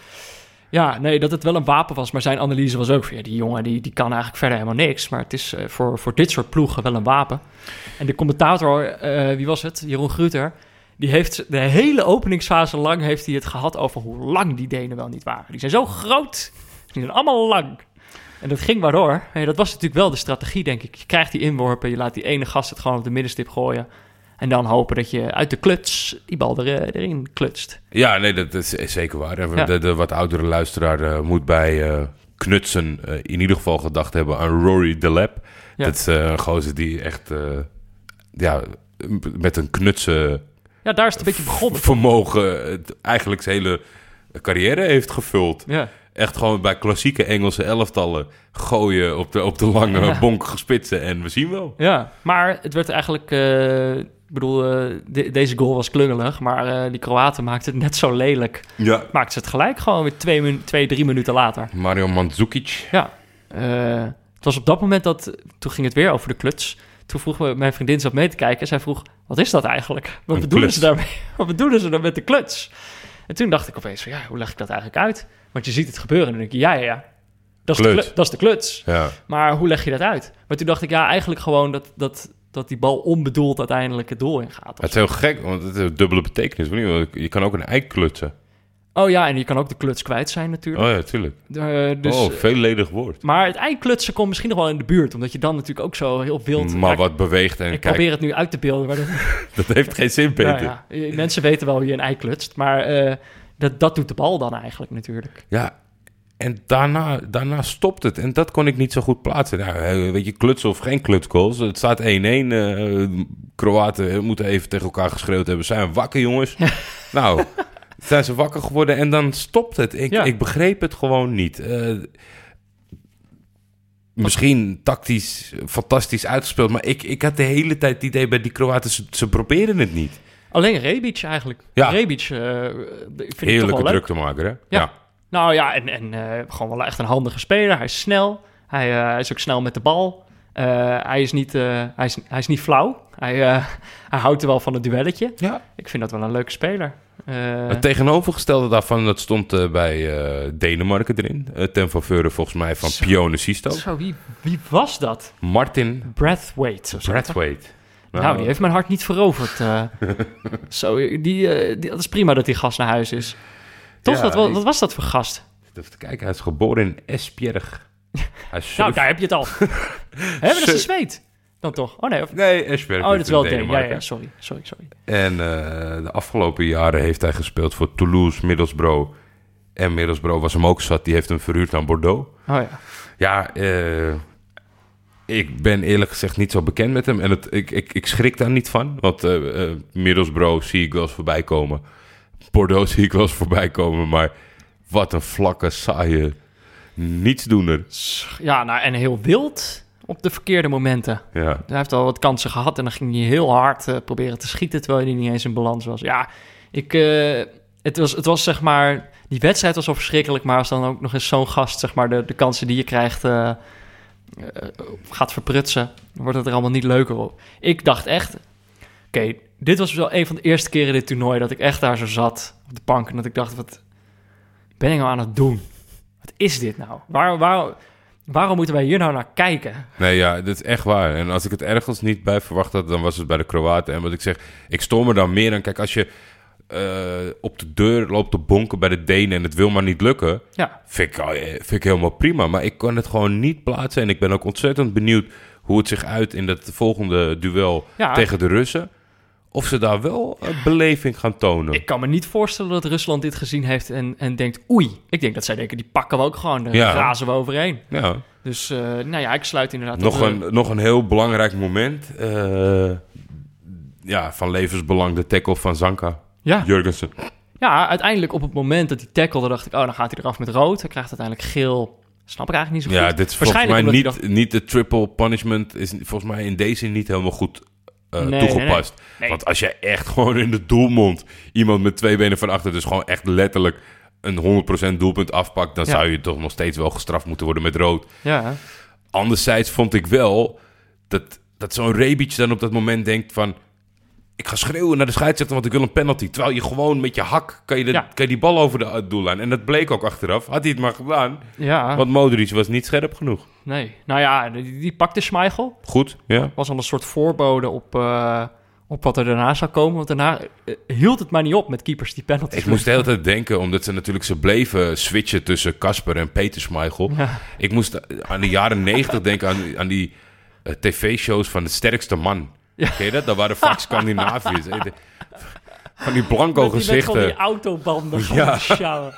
Ja, nee, dat het wel een wapen was. Maar zijn analyse was ook van, ja, die jongen die, die kan eigenlijk verder helemaal niks. Maar het is eh, voor, voor dit soort ploegen wel een wapen. En de commentator, eh, wie was het? Jeroen Gruter. Die heeft de hele openingsfase lang heeft hij het gehad over hoe lang die Denen wel niet waren. Die zijn zo groot. Die zijn allemaal lang. En dat ging maar door. Hey, dat was natuurlijk wel de strategie, denk ik. Je krijgt die inworpen, je laat die ene gast het gewoon op de middenstip gooien. En dan hopen dat je uit de kluts die bal er, eh, erin klutst. Ja, nee, dat is is zeker waar. Ja. De, de wat oudere luisteraar eh, moet bij eh, Knutsen in ieder geval gedacht hebben aan Rory de Lap. Ja. Dat is een gozer die echt ja, met een knutsen Ja, daar is het een beetje begonnen. vermogen het eigenlijk zijn hele carrière heeft gevuld. Ja. Echt gewoon bij klassieke Engelse elftallen gooien op de, op de lange Ja. bonkige spitsen en we zien wel. Ja, maar het werd eigenlijk... eh, ik bedoel, eh, de- deze goal was klungelig, maar eh, die Kroaten maakten het net zo lelijk. Ja. Maakten ze het gelijk gewoon weer twee, minu- twee drie minuten later. Mario Mandzukic. Ja, het was op dat moment dat... Toen ging het weer over de kluts. Toen vroeg me- mijn vriendin zat mee te kijken en zij vroeg... Wat is dat eigenlijk? Wat Een bedoelen kluts. ze daarmee? Wat bedoelen ze dan met de kluts? En toen dacht ik opeens van, ja, hoe leg ik dat eigenlijk uit? Want je ziet het gebeuren en dan denk je, ja, ja, ja. Dat is, de, dat is de kluts. Ja. Maar hoe leg je dat uit? Maar toen dacht ik, ja, eigenlijk gewoon dat, dat, dat die bal onbedoeld uiteindelijk het doel ingaat. Het is heel gek, want het heeft een dubbele betekenis. Je kan ook een ei klutsen. Oh ja, en je kan ook de kluts kwijt zijn natuurlijk. Oh ja, tuurlijk. Eh, dus, oh, veelledig woord. Maar het eiklutsen komt misschien nog wel in de buurt, omdat je dan natuurlijk ook zo heel wild... Maar wat beweegt en Ik kijk, probeer het nu uit te beelden, maar dat, dat heeft geen zin, Peter. nou ja, mensen weten wel hoe je een ei klutst, maar eh, dat, dat doet de bal dan eigenlijk natuurlijk. Ja, en daarna, daarna stopt het. En dat kon ik niet zo goed plaatsen. Nou, eh, weet je, klutsen of geen klutsgoals. Het staat 1-1. eh, Kroaten moeten even tegen elkaar geschreeuwd hebben. Zijn we wakker, jongens? nou, zijn ze wakker geworden en dan stopt het. Ik, Ja. ik begreep het gewoon niet. Eh, misschien tactisch fantastisch uitgespeeld. Maar ik, ik had de hele tijd het idee bij die Kroaten... ze, ze proberen het niet. Alleen Rebic eigenlijk. Ja. Rebic eh, ik vind ik toch Heerlijke druk te maken, hè? Ja. Nou ja, en, en eh, gewoon wel echt een handige speler. Hij is snel. Hij, hij is ook snel met de bal. Eh, hij, is niet, eh, hij, is, hij is niet flauw. Hij, eh, hij houdt er wel van het duelletje. Ja. Ik vind dat wel een leuke speler. Eh, Het tegenovergestelde daarvan, dat stond bij eh, Denemarken erin. Ten faveur volgens mij van Zo. Pione Sisto. zo, wie, wie was dat? Martin Brathwaite. Brathwaite. Nou, die heeft mijn hart niet veroverd. eh. zo, die, eh, die, dat is prima dat die gast naar huis is. Toch? Ja, wat, wat, was dat voor gast? Even kijken, hij is geboren in Esbjerg. Hij Nou, daar heb je het al. Hè, maar dat is een zweet. Dan toch? Oh nee, of... Nee, Esbjerg. Oh, dat is wel Deen. Ja, Denemarken. ja, sorry. Sorry, sorry. En eh, de afgelopen jaren heeft hij gespeeld voor Toulouse, Middlesbrough. En Middlesbrough was hem ook zat. Die heeft hem verhuurd aan Bordeaux. Oh ja. Ja, eh, ik ben eerlijk gezegd niet zo bekend met hem. En het, ik, ik, ik schrik daar niet van. Want eh, Middlesbrough zie ik wel eens voorbij komen. Bordeaux zie ik wel eens voorbij komen. Maar wat een vlakke, saaie nietsdoener. Ja, nou, en heel wild op de verkeerde momenten. Ja. Hij heeft al wat kansen gehad en dan ging hij heel hard eh, proberen te schieten... terwijl hij niet eens in balans was. Ja, ik, eh, het, was, het was zeg maar... Die wedstrijd was al verschrikkelijk, maar als dan ook nog eens zo'n gast... zeg maar de, de kansen die je krijgt eh, gaat verprutsen... dan wordt het er allemaal niet leuker op. Ik dacht echt... Oké, dit was wel een van de eerste keren in dit toernooi... dat ik echt daar zo zat op de bank... en dat ik dacht, wat ben ik nou aan het doen? Wat is dit nou? Waar, waar, waarom moeten wij hier nou naar kijken? Nee, ja, dat is echt waar. En als ik het ergens niet bij verwacht had, dan was het bij de Kroaten. En wat ik zeg, ik stoor me dan meer aan. Kijk, als je eh, op de deur loopt te bonken bij de Denen en het wil maar niet lukken, Ja, vind ik, eh, vind ik helemaal prima. Maar ik kan het gewoon niet plaatsen. En ik ben ook ontzettend benieuwd hoe het zich uit in dat volgende duel Ja. tegen de Russen. Of ze daar wel eh, beleving gaan tonen. ik kan me niet voorstellen dat Rusland dit gezien heeft en, en denkt... oei, ik denk dat zij denken, die pakken we ook gewoon, daar Ja. razen we overheen. Ja. Dus eh, nou ja, ik sluit inderdaad... Nog een, nog een heel belangrijk moment. eh, ja, van levensbelang de tackle van Zanka. Ja. Jurgensen. ja, uiteindelijk op het moment dat hij tackelde, dacht ik... oh, dan gaat hij eraf met rood. Hij krijgt uiteindelijk geel. Snap ik eigenlijk niet zo goed. Ja, dit is volgens mij niet, niet de triple punishment. Is volgens mij in deze niet helemaal goed Nee, nee, toegepast. nee. Want als je echt gewoon in de doelmond iemand met twee benen van achter, dus gewoon echt letterlijk een 100% doelpunt afpakt... dan Ja. zou je toch nog steeds wel gestraft moeten worden met rood. Ja, Anderzijds vond ik wel dat, dat zo'n Rebic dan op dat moment denkt van... Ik ga schreeuwen naar de scheidsrechter, want ik wil een penalty. Terwijl je gewoon met je hak kan je, de, Ja. kan je die bal over de doellijn. En dat bleek ook achteraf. Had hij het maar gedaan. ja. Want Modric was niet scherp genoeg. nee. Nou ja, die, die pakte Schmeichel. Goed, ja. Was al een soort voorbode op, eh, op wat er daarna zou komen. Want daarna eh, hield het maar niet op met keepers die penalties. Ik moest de hele tijd denken, omdat ze natuurlijk ze bleven switchen tussen Casper en Peter Schmeichel. Ja. Ik moest aan de jaren negentig denken aan, aan die eh, tv-shows van de sterkste man. Ja. Ken je dat? Dat waren vaak Scandinaviërs. Van die blanco met gezichten. die autobanden. Ja.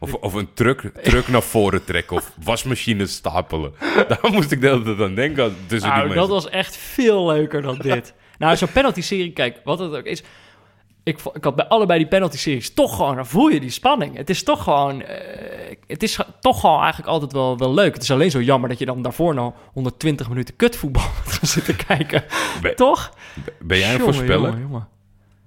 Of, of een truck, truck naar voren trekken. Of wasmachines stapelen. Daar moest ik de hele tijd aan denken. Tussen die Nou, dat mensen. was echt veel leuker dan dit. nou, zo'n penalty-serie, kijk, wat het ook is... Ik, ik had bij allebei die penalty-series toch gewoon... Dan voel je die spanning. Het is toch gewoon... eh, het is toch gewoon eigenlijk altijd wel, wel leuk. Het is alleen zo jammer dat je dan daarvoor nog 120 minuten kutvoetbal moet gaan zitten kijken. Ben- toch? Ben jij een Jongen, voorspeller? jongen, jongen.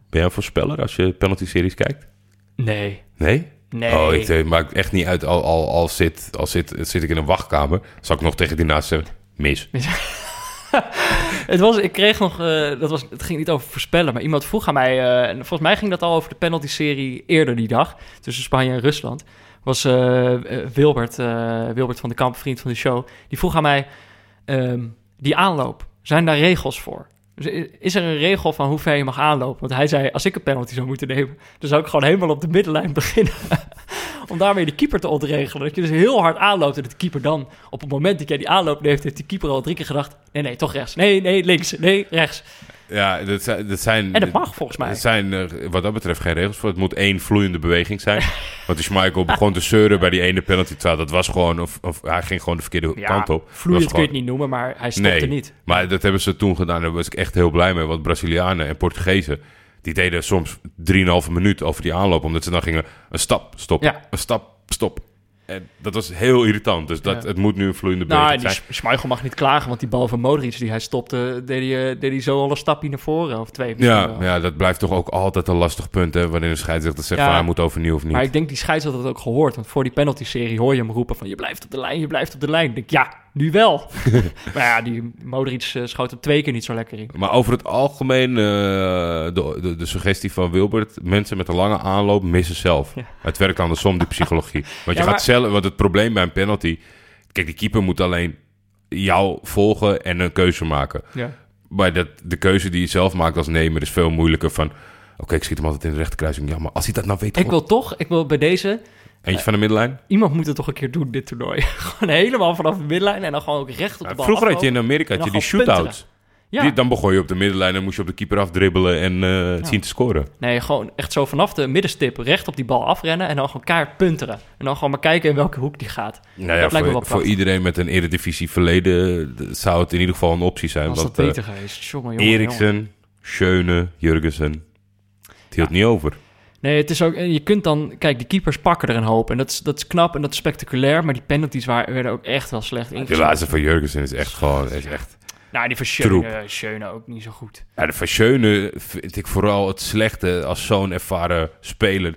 Ben jij een voorspeller als je penalty-series kijkt? Nee. Nee? Nee. Oh, het eh, maakt echt niet uit. Al, al, al, zit, al zit, zit ik in een wachtkamer, zal ik nog tegen die naast zeggen, mis. Het was, ik kreeg nog, eh, dat was, het ging niet over voorspellen, maar iemand vroeg aan mij, eh, en volgens mij ging dat al over de penalty-serie eerder die dag, tussen Spanje en Rusland, was eh, Wilbert, Wilbert van de Kamp, vriend van de show, die vroeg aan mij, ehm, die aanloop, zijn daar regels voor? Dus is er een regel van hoe ver je mag aanlopen? Want hij zei, als ik een penalty zou moeten nemen, dan zou ik gewoon helemaal op de middenlijn beginnen. Om daarmee de keeper te ontregelen. Dat je dus heel hard aanloopt en dat de keeper dan... op het moment dat jij die aanloop heeft die keeper al drie keer gedacht... nee, nee, toch rechts. Nee, nee, links. Nee, rechts. Ja, dat zijn... Dat zijn En dat mag volgens mij. Er zijn wat dat betreft geen regels voor. Het moet één vloeiende beweging zijn. Want die Schmeichel begon te zeuren bij die ene penalty. Terwijl Dat was gewoon... Of, of hij ging gewoon de verkeerde Ja, kant op. vloeiend kun je het niet noemen, maar hij stopte nee, niet. maar dat hebben ze toen gedaan. Daar was ik echt heel blij mee. Want Brazilianen en Portugezen... die deden soms 3,5 minuut over die aanloop. Omdat ze dan gingen een stap, stop, Ja. een stap, stop. En dat was heel irritant. Dus dat, Ja. het moet nu een vloeiende Nou, die zijn. Sch- Schmeichel mag niet klagen, want die bal van Modric die hij stopte... deed hij, eh, deed hij zo al een stapje naar voren, of twee Ja, wel. ja, dat blijft toch ook altijd een lastig punt. Hè, wanneer een scheidsrechter zegt Ja. van hij moet overnieuw of niet. Maar ik denk die scheidsrechter had het ook gehoord. Want voor die penalty-serie hoor je hem roepen van... je blijft op de lijn, je blijft op de lijn. Ik denk, ja, nu wel. maar ja, die Modric eh, schoot er twee keer niet zo lekker in. Maar over het algemeen, eh, de, de, de suggestie van Wilbert... mensen met een lange aanloop missen zelf. Ja. Het werkt andersom, die psychologie. Want, je Ja, maar- gaat zelf, want het probleem bij een penalty... Kijk, die keeper moet alleen jou volgen en een keuze maken. Ja. Maar dat, de keuze die je zelf maakt als nemer is veel moeilijker van... Oké, ik schiet hem altijd in de rechterkruising. Ja, maar als hij dat nou weet... Ik wil toch, ik wil bij deze... Eentje van de middenlijn? Iemand moet het toch een keer doen, dit toernooi. gewoon helemaal vanaf de middenlijn en dan gewoon ook recht op de bal Vroeger had je in. Amerika had je die gewoon shootouts. Ja, Die, dan begon je op de middenlijn en moest je op de keeper afdribbelen en eh, het zien te scoren. nee, gewoon echt zo vanaf de middenstip recht op die bal afrennen... en dan gewoon kaart punteren. En dan gewoon maar kijken in welke hoek die gaat. Nou ja, dat lijkt me wel voor, voor iedereen met een eredivisie verleden eh, zou het in ieder geval een optie zijn. Als dat eh, beter geweest. Jongen, jongen, jongen. Eriksen, Schöne, Jurgensen, het hield niet over. Nee, het is ook... en Je kunt dan... Kijk, die keepers pakken er een hoop. En dat is, dat is knap en dat is spectaculair. Maar die penalties waren, werden ook echt wel slecht De ingeschat. laatste van Jurgensen is echt gewoon... Is echt, Nou, die van Troep. Schöne, Schöne ook niet zo goed. ja, de van Schöne vind ik vooral het slechte als zo'n ervaren speler.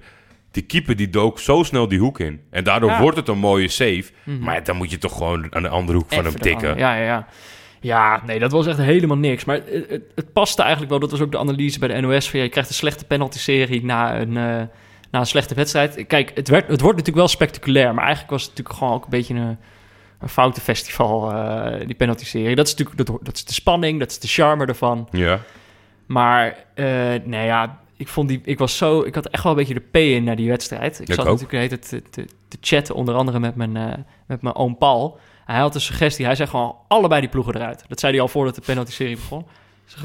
Die keeper die dook zo snel die hoek in. En daardoor Ja. wordt het een mooie save. Maar dan moet je toch gewoon aan de andere hoek van hem de tikken. Ja, ja, ja. Ja, nee, dat was echt helemaal niks. Maar het, het, het paste eigenlijk wel. Dat was ook de analyse bij de NOS. Van, ja, je krijgt een slechte penalty-serie na een, eh, na een slechte wedstrijd. Kijk, het, werd, het wordt natuurlijk wel spectaculair. Maar eigenlijk was het natuurlijk gewoon ook een beetje een, een foute festival, eh, die penalty-serie. Dat is natuurlijk dat, dat is de spanning, dat is de charme ervan. Ja. Maar, nee ja, ik, vond die, ik was zo... Ik had echt wel een beetje de P in naar die wedstrijd. Ik Ik zat ook. natuurlijk de hele tijd te, te, te chatten, onder andere met mijn, eh, met mijn oom Paul. Hij had een suggestie. Hij zei gewoon allebei die ploegen eruit. Dat zei hij al voordat de penalty-serie begon.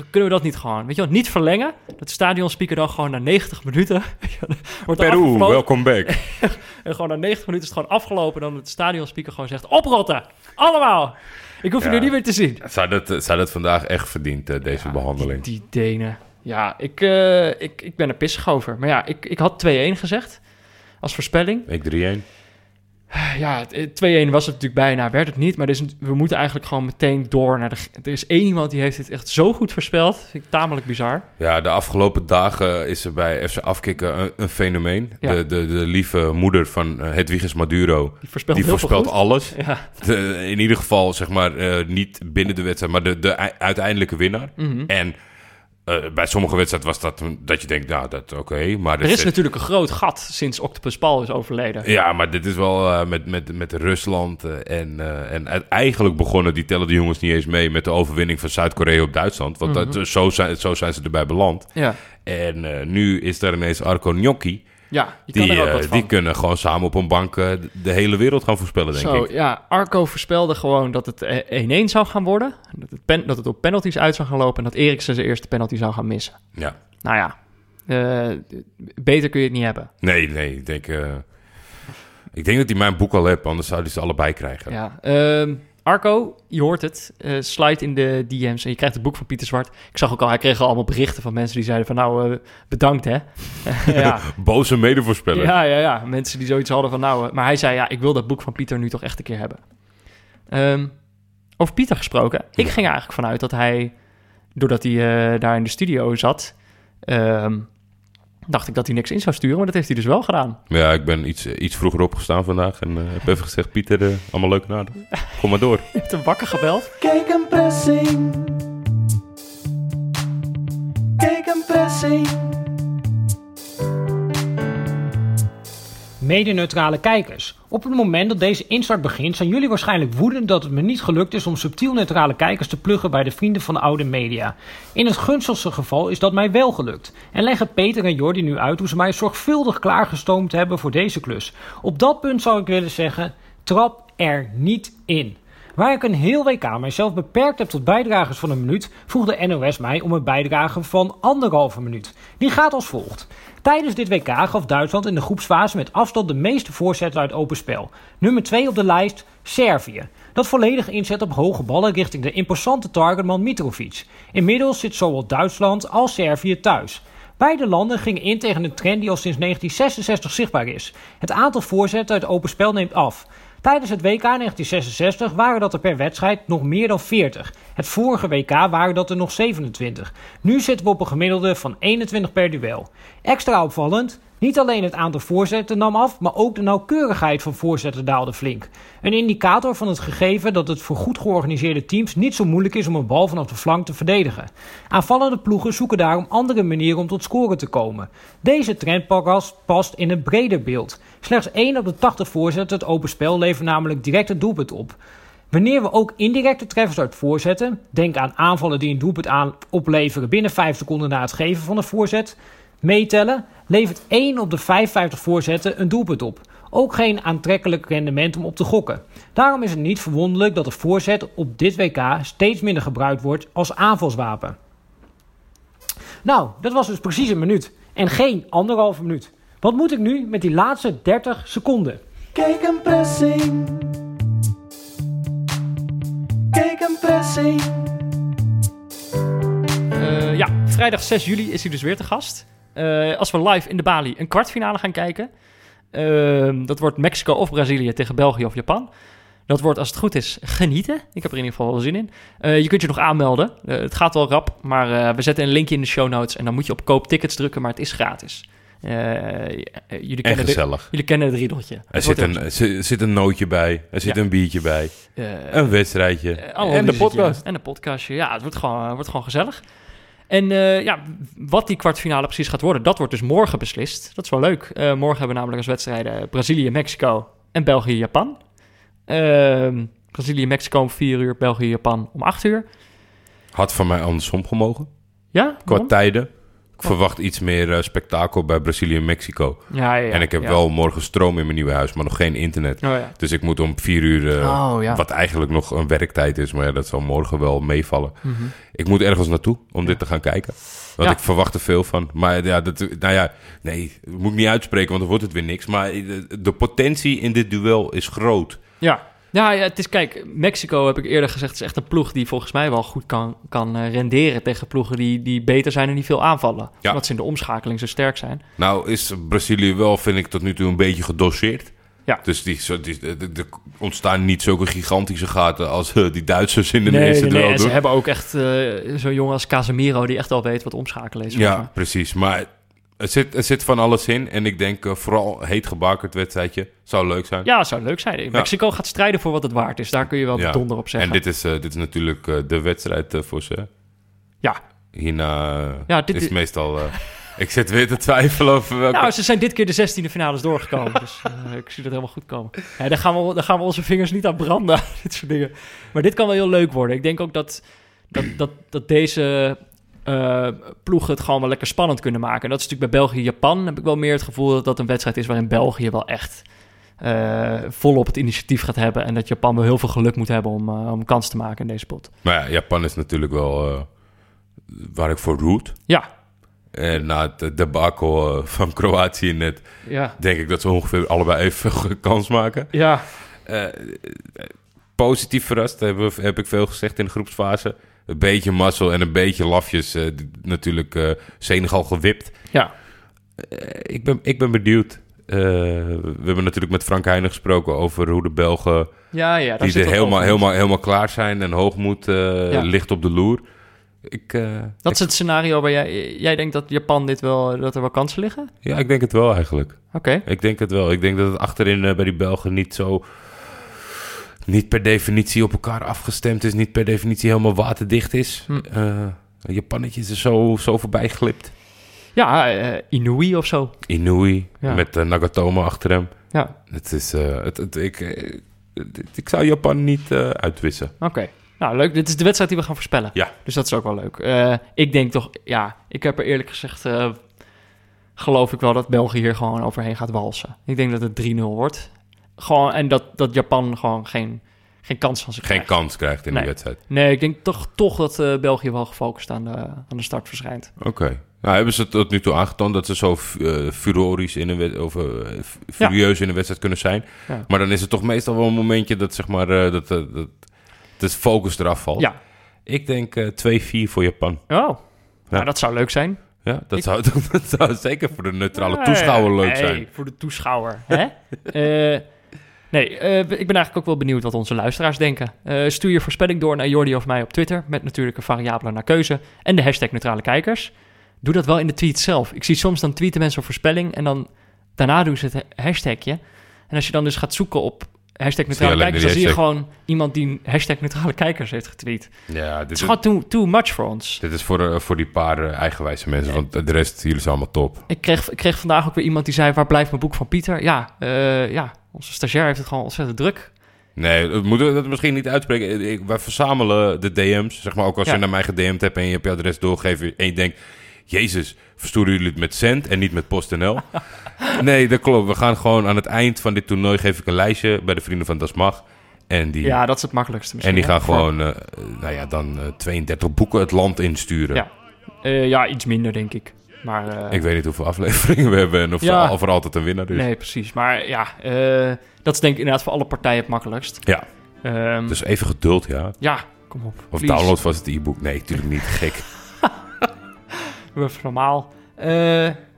Kunnen we dat niet gewoon? Weet je wat, niet verlengen? Dat de stadionspeaker dan gewoon na 90 minuten... wordt er Peru, welkom back. En gewoon na 90 minuten is het gewoon afgelopen. En dan het stadionspeaker gewoon zegt, oprotten! Allemaal! Ik hoef Ja. jullie niet meer te zien. Zou dat, zou dat vandaag echt verdiend, eh, deze behandeling? Die Denen. Ja, ik, eh, ik, ik ben er pissig over. Maar ja, ik, ik had 2-1 gezegd als voorspelling. Ik 3-1. Ja, het- het 2-1 was het natuurlijk bijna, werd het niet. Maar een- we moeten eigenlijk gewoon meteen door naar de... Er is één iemand die heeft dit echt zo goed voorspeld. Vind ik tamelijk bizar. Ja, de afgelopen dagen is er bij FC Afkikken een, een fenomeen. Ja. De, de, de lieve moeder van eh, Hedwiges Maduro, Die voorspelt die voorspelt alles. Ja. De- in ieder geval, zeg maar, eh, niet binnen de wedstrijd, maar de, de uiteindelijke winnaar. Mhm. En eh, bij sommige wedstrijden was dat dat je denkt, nou, dat oké. maar Er dit is natuurlijk een groot gat sinds Octopus Paul is overleden. Ja, maar dit is wel eh, met, met, met Rusland eh, en, en eigenlijk begonnen, die tellen de jongens niet eens mee met de overwinning van Zuid-Korea op Duitsland. Want Mhm. dat, zo, zijn, zo zijn ze erbij beland. Ja, En nu is er ineens Arco Gnocchi. Ja kan Die, eh, die kunnen gewoon samen op een bank eh, de- hele wereld gaan voorspellen, denk Zo, ik. ja, Arco voorspelde gewoon dat het eh, 1-1 zou gaan worden. Dat het, pen, dat het op penalties uit zou gaan lopen en dat Eriksen zijn eerste penalty zou gaan missen. Ja. Nou ja, eh, beter kun je het niet hebben. Nee, nee, ik denk, eh, ik denk dat hij mijn boek al heeft, anders zou hij ze allebei krijgen. Ja, ehm, Arco, je hoort het, eh slide in de DM's en je krijgt het boek van Pieter Zwart. Ik zag ook al, hij kreeg al allemaal berichten van mensen die zeiden van nou, eh, bedankt hè. ja. Boze medevoorspeller. Ja, ja, ja. Mensen die zoiets hadden van nou... eh, Maar hij zei, ja, ik wil dat boek van Pieter nu toch echt een keer hebben. Ehm, over Pieter gesproken. Ik ging eigenlijk vanuit dat hij, doordat hij daar in de studio zat... ehm, dacht ik dat hij niks in zou sturen, maar dat heeft hij dus wel gedaan. Ja, ik ben iets, iets vroeger opgestaan vandaag en eh, heb even gezegd, Pieter, eh, allemaal leuk naden. Kom maar door. Je hebt hem wakker gebeld. Kijk een pressing. Kijk een pressing. Mede-neutrale kijkers. Op het moment dat deze instart begint, zijn jullie waarschijnlijk woedend dat het me niet gelukt is om subtiel neutrale kijkers te pluggen bij de vrienden van de oude media. In het gunstigste geval is dat mij wel gelukt. En leggen Peter en Jordi nu uit hoe ze mij zorgvuldig klaargestoomd hebben voor deze klus. Op dat punt zou ik willen zeggen: trap er niet in. Waar ik een heel WK mijzelf beperkt heb tot bijdragers van een minuut, vroeg de NOS mij om een bijdrage van anderhalve minuut. Die gaat als volgt. Tijdens dit WK gaf Duitsland in de groepsfase met afstand de meeste voorzetten uit open spel. Nummer 2 op de lijst, Servië. Dat volledig inzet op hoge ballen richting de imposante targetman Mitrovic. Inmiddels zit zowel Duitsland als Servië thuis. Beide landen gingen in tegen een trend die al sinds 1966 zichtbaar is. Het aantal voorzetten uit open spel neemt af. Tijdens het WK 1966 waren dat er per wedstrijd nog meer dan 40. Het vorige WK waren dat er nog 27. Nu zitten we op een gemiddelde van 21 per duel. Extra opvallend, niet alleen het aantal voorzetten nam af, maar ook de nauwkeurigheid van voorzetten daalde flink. Een indicator van het gegeven dat het voor goed georganiseerde teams niet zo moeilijk is om een bal vanaf de flank te verdedigen. Aanvallende ploegen zoeken daarom andere manieren om tot scoren te komen. Deze trend past- in een breder beeld. Slechts 1 op de 80 voorzetten het open spel levert namelijk direct het doelpunt op. Wanneer we ook indirecte treffers uit voorzetten, denk aan aanvallen die een doelpunt aan opleveren binnen 5 seconden na het geven van een voorzet, meetellen, levert 1 op de 55 voorzetten een doelpunt op. Ook geen aantrekkelijk rendement om op te gokken. Daarom is het niet verwonderlijk dat de voorzet op dit WK steeds minder gebruikt wordt als aanvalswapen. Nou, dat was dus precies een minuut. En geen anderhalve minuut. Wat moet ik nu met die laatste 30 seconden? Kijk een pressing. Kijk een pressing. Eh, ja, vrijdag 6 juli is hij dus weer te gast. Eh, als we live in de Bali een kwartfinale gaan kijken. Ehm, dat wordt Mexico of Brazilië tegen België of Japan. Dat wordt, als het goed is, genieten. Ik heb er in ieder geval wel zin in. Eh, je kunt je nog aanmelden. Eh, het gaat wel rap, maar we zetten een linkje in de show notes. En dan moet je op koop tickets drukken, maar het is gratis. Jullie, kennen de, jullie kennen het riedeltje. Er Het zit een, er zit- een nootje bij, er zit Ja. een biertje bij, een wedstrijdje en de podcast. En een podcastje. Ja, het wordt gewoon, wordt gewoon gezellig. En eh, ja, wat die kwartfinale precies gaat worden, dat wordt dus morgen beslist. Dat is wel leuk. Eh, morgen hebben we namelijk als wedstrijden Brazilië, Mexico en België, Japan. Ehm, Brazilië, Mexico om 4 uur, België, Japan om 8 uur. Had van mij andersom gemogen, Ja, qua tijden. Ik verwacht iets meer eh, spektakel bij Brazilië en Mexico. Ja, ja, en ik heb ja. wel morgen stroom in mijn nieuwe huis, maar nog geen internet. Oh. Dus ik moet om vier uur, eh, Oh, wat eigenlijk nog een werktijd is, maar ja, dat zal morgen wel meevallen. Mhm. Ik moet ergens naartoe om dit te gaan kijken. Want ik verwacht er veel van. Maar ja, dat, nou ja, nee, moet ik niet uitspreken, want dan wordt het weer niks. Maar de, de potentie in dit duel is groot. Ja. Ja, ja, het is, kijk, Mexico heb ik eerder gezegd, is echt een ploeg die volgens mij wel goed kan, kan eh, renderen tegen ploegen die, die beter zijn en die veel aanvallen. Omdat ze in de omschakeling zo sterk zijn. Nou is Brazilië wel, vind ik, tot nu toe een beetje gedoseerd. Ja. Dus die, zo- die, er- ontstaan niet zulke gigantische gaten als eh, die Duitsers in de nee, eerste nee, nee. En ze hebben ook echt eh, zo'n jongen als Casemiro die echt al weet wat omschakelen is. Ja, precies. Maar er zit, er zit van alles in. En ik denk eh, vooral heet gebakerd wedstrijdje zou leuk zijn. Ja, zou leuk zijn. Mexico gaat strijden voor wat het waard is. Daar kun je wel Ja. donder op zeggen. En dit is, eh, dit is natuurlijk eh, de wedstrijd voor ze. Ja. Hierna Ja, dit is meestal... ik zit weer te twijfelen over welke... Nou, ze zijn dit keer de 16e finales doorgekomen. dus ik zie dat helemaal goed komen. Ja, daar, gaan we, daar gaan we onze vingers niet aan branden. dit soort dingen. Maar dit kan wel heel leuk worden. Ik denk ook dat, dat, dat, dat deze eh, ploegen het gewoon wel lekker spannend kunnen maken. En dat is natuurlijk bij België-Japan. heb ik wel meer het gevoel dat dat een wedstrijd is waarin België wel echt eh, volop het initiatief gaat hebben. En dat Japan wel heel veel geluk moet hebben om, eh, om kans te maken in deze pot. Maar ja, Japan is natuurlijk wel waar ik voor root. Ja. En na het debacle van Kroatië net... Ja. denk ik dat ze ongeveer allebei even kans maken. Ja. Positief verrast, heb, heb ik veel gezegd in de groepsfase. Een beetje mazzel en een beetje lafjes. eh, natuurlijk eh Senegal gewipt. Ja. Eh, ik, ben, ik ben benieuwd. We hebben natuurlijk met Frank Heijnen gesproken over hoe de Belgen... Ja, ja, die er helemaal, helemaal, helemaal klaar zijn en hoogmoed Ja. ligt op de loer. Ik, Dat is het scenario waar jij, jij denkt dat Japan dit wel, dat er wel kansen liggen? Ja, ik denk het wel eigenlijk. Oké. Ik denk het wel. Ik denk dat het achterin bij die Belgen niet zo... niet per definitie op elkaar afgestemd is. Niet per definitie helemaal waterdicht is. Hm. Eh, Japannetje is er zo, zo voorbij glipt. Ja, eh, Inui of zo. Inui Ja. met eh, Nagatomo achter hem. Ja. Het is... het, het- ik, het- ik zou Japan niet uitwissen. Oké. Nou, leuk. Dit is de wedstrijd die we gaan voorspellen. Ja. Dus dat is ook wel leuk. Ik denk toch, ja, ik heb er eerlijk gezegd, geloof ik wel dat België hier gewoon overheen gaat walsen. Ik denk dat het 3-0 wordt. Gewoon, en dat, dat Japan gewoon geen, geen kans van zich Geen krijgt. kans krijgt in nee. die wedstrijd. Nee, ik denk toch, toch dat eh, België wel gefocust aan de, aan de start verschijnt. Oké. Nou, hebben ze tot nu toe aangetoond dat ze zo eh furorisch in een wed- of eh, furieus in een wedstrijd kunnen zijn. Ja. Maar dan is het toch meestal wel een momentje dat zeg maar dat, dat, dat de focus eraf valt. Ja. Ik denk eh 2-4 voor Japan. Oh, nou, dat zou leuk zijn. Ja, dat, Ik- zou, dat zou zeker voor de neutrale Nee, toeschouwer leuk nee, zijn. voor de toeschouwer. Hè? Nee, eh, ik ben eigenlijk ook wel benieuwd wat onze luisteraars denken. Eh, stuur je voorspelling door naar Jordi of mij op Twitter... met natuurlijk een variabele naar keuze en de hashtag neutrale kijkers. Doe dat wel in de tweet zelf. Ik zie soms dan tweeten mensen een voorspelling... en dan daarna doen ze het hashtagje. En als je dan dus gaat zoeken op hashtag neutrale kijkers... dan zie je gewoon iemand die hashtag neutrale kijkers heeft getweet. Ja, dit Het is gewoon too, too much voor ons. dit is voor, eh, voor die paar eh, eigenwijze mensen, want de rest, jullie zijn allemaal top. Ik kreeg, ik kreeg vandaag ook weer iemand die zei... waar blijft mijn boek van Pieter? Ja, ja onze stagiair heeft het gewoon ontzettend druk. Nee, we moeten dat misschien niet uitspreken. Ik, wij verzamelen de DM's. Zeg maar ook als Ja. je naar mij gedM'd hebt en je hebt je adres doorgegeven en je denkt... Jezus, versturen jullie het met cent en niet met PostNL? nee, dat klopt. We gaan gewoon aan het eind van dit toernooi geef ik een lijstje bij de Vrienden van Das Mag. En die, Ja, dat is het makkelijkste en misschien. die gaan hè, gewoon, eh, nou ja, dan eh, 32 boeken het land insturen. Ja. Eh, ja, iets minder, denk ik. Maar, eh, Ik weet niet hoeveel afleveringen we hebben en of, Ja. er, er altijd een winnaar is. Nee, precies. Maar ja, eh, dat is denk ik inderdaad voor alle partijen het makkelijkst. Ja, Ehm, dus even geduld, ja. Ja, kom op. Of please. download vast het e-book. Nee, natuurlijk niet. Gek. Doe even normaal. Eh,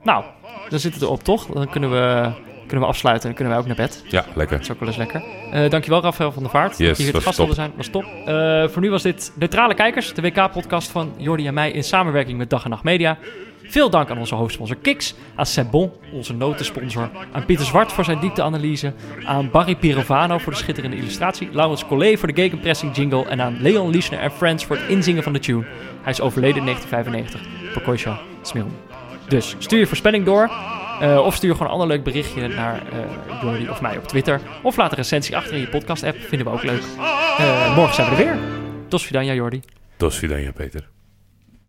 nou, dan zit het erop, toch? Dan kunnen we, kunnen we afsluiten en kunnen wij ook naar bed. Ja, lekker. Dat is ook wel eens lekker. Eh, dankjewel, Rafael van der Vaart. Yes, hier was gast wilde zijn. was top. Voor nu was dit Neutrale Kijkers, de WK-podcast van Jordi en mij in samenwerking met Dag en Nacht Media. Veel dank aan onze hoofdsponsor Kiks, aan Sebon, onze notensponsor, aan Pieter Zwart voor zijn diepteanalyse, aan Barry Pirovano voor de schitterende illustratie, Laurens Collet voor de gegenpressing jingle en aan Leon Liesner en Friends voor het inzingen van de tune. Hij is overleden in 1995. Pokosha Smilm. Dus stuur je voorspelling door. eh, of stuur gewoon een ander leuk berichtje naar eh Jordi of mij op Twitter. Of laat een recensie achter in je podcast app. Vinden we ook leuk. Eh, morgen zijn we er weer. Tot Vidania Jordi. Dos Vidania, Peter.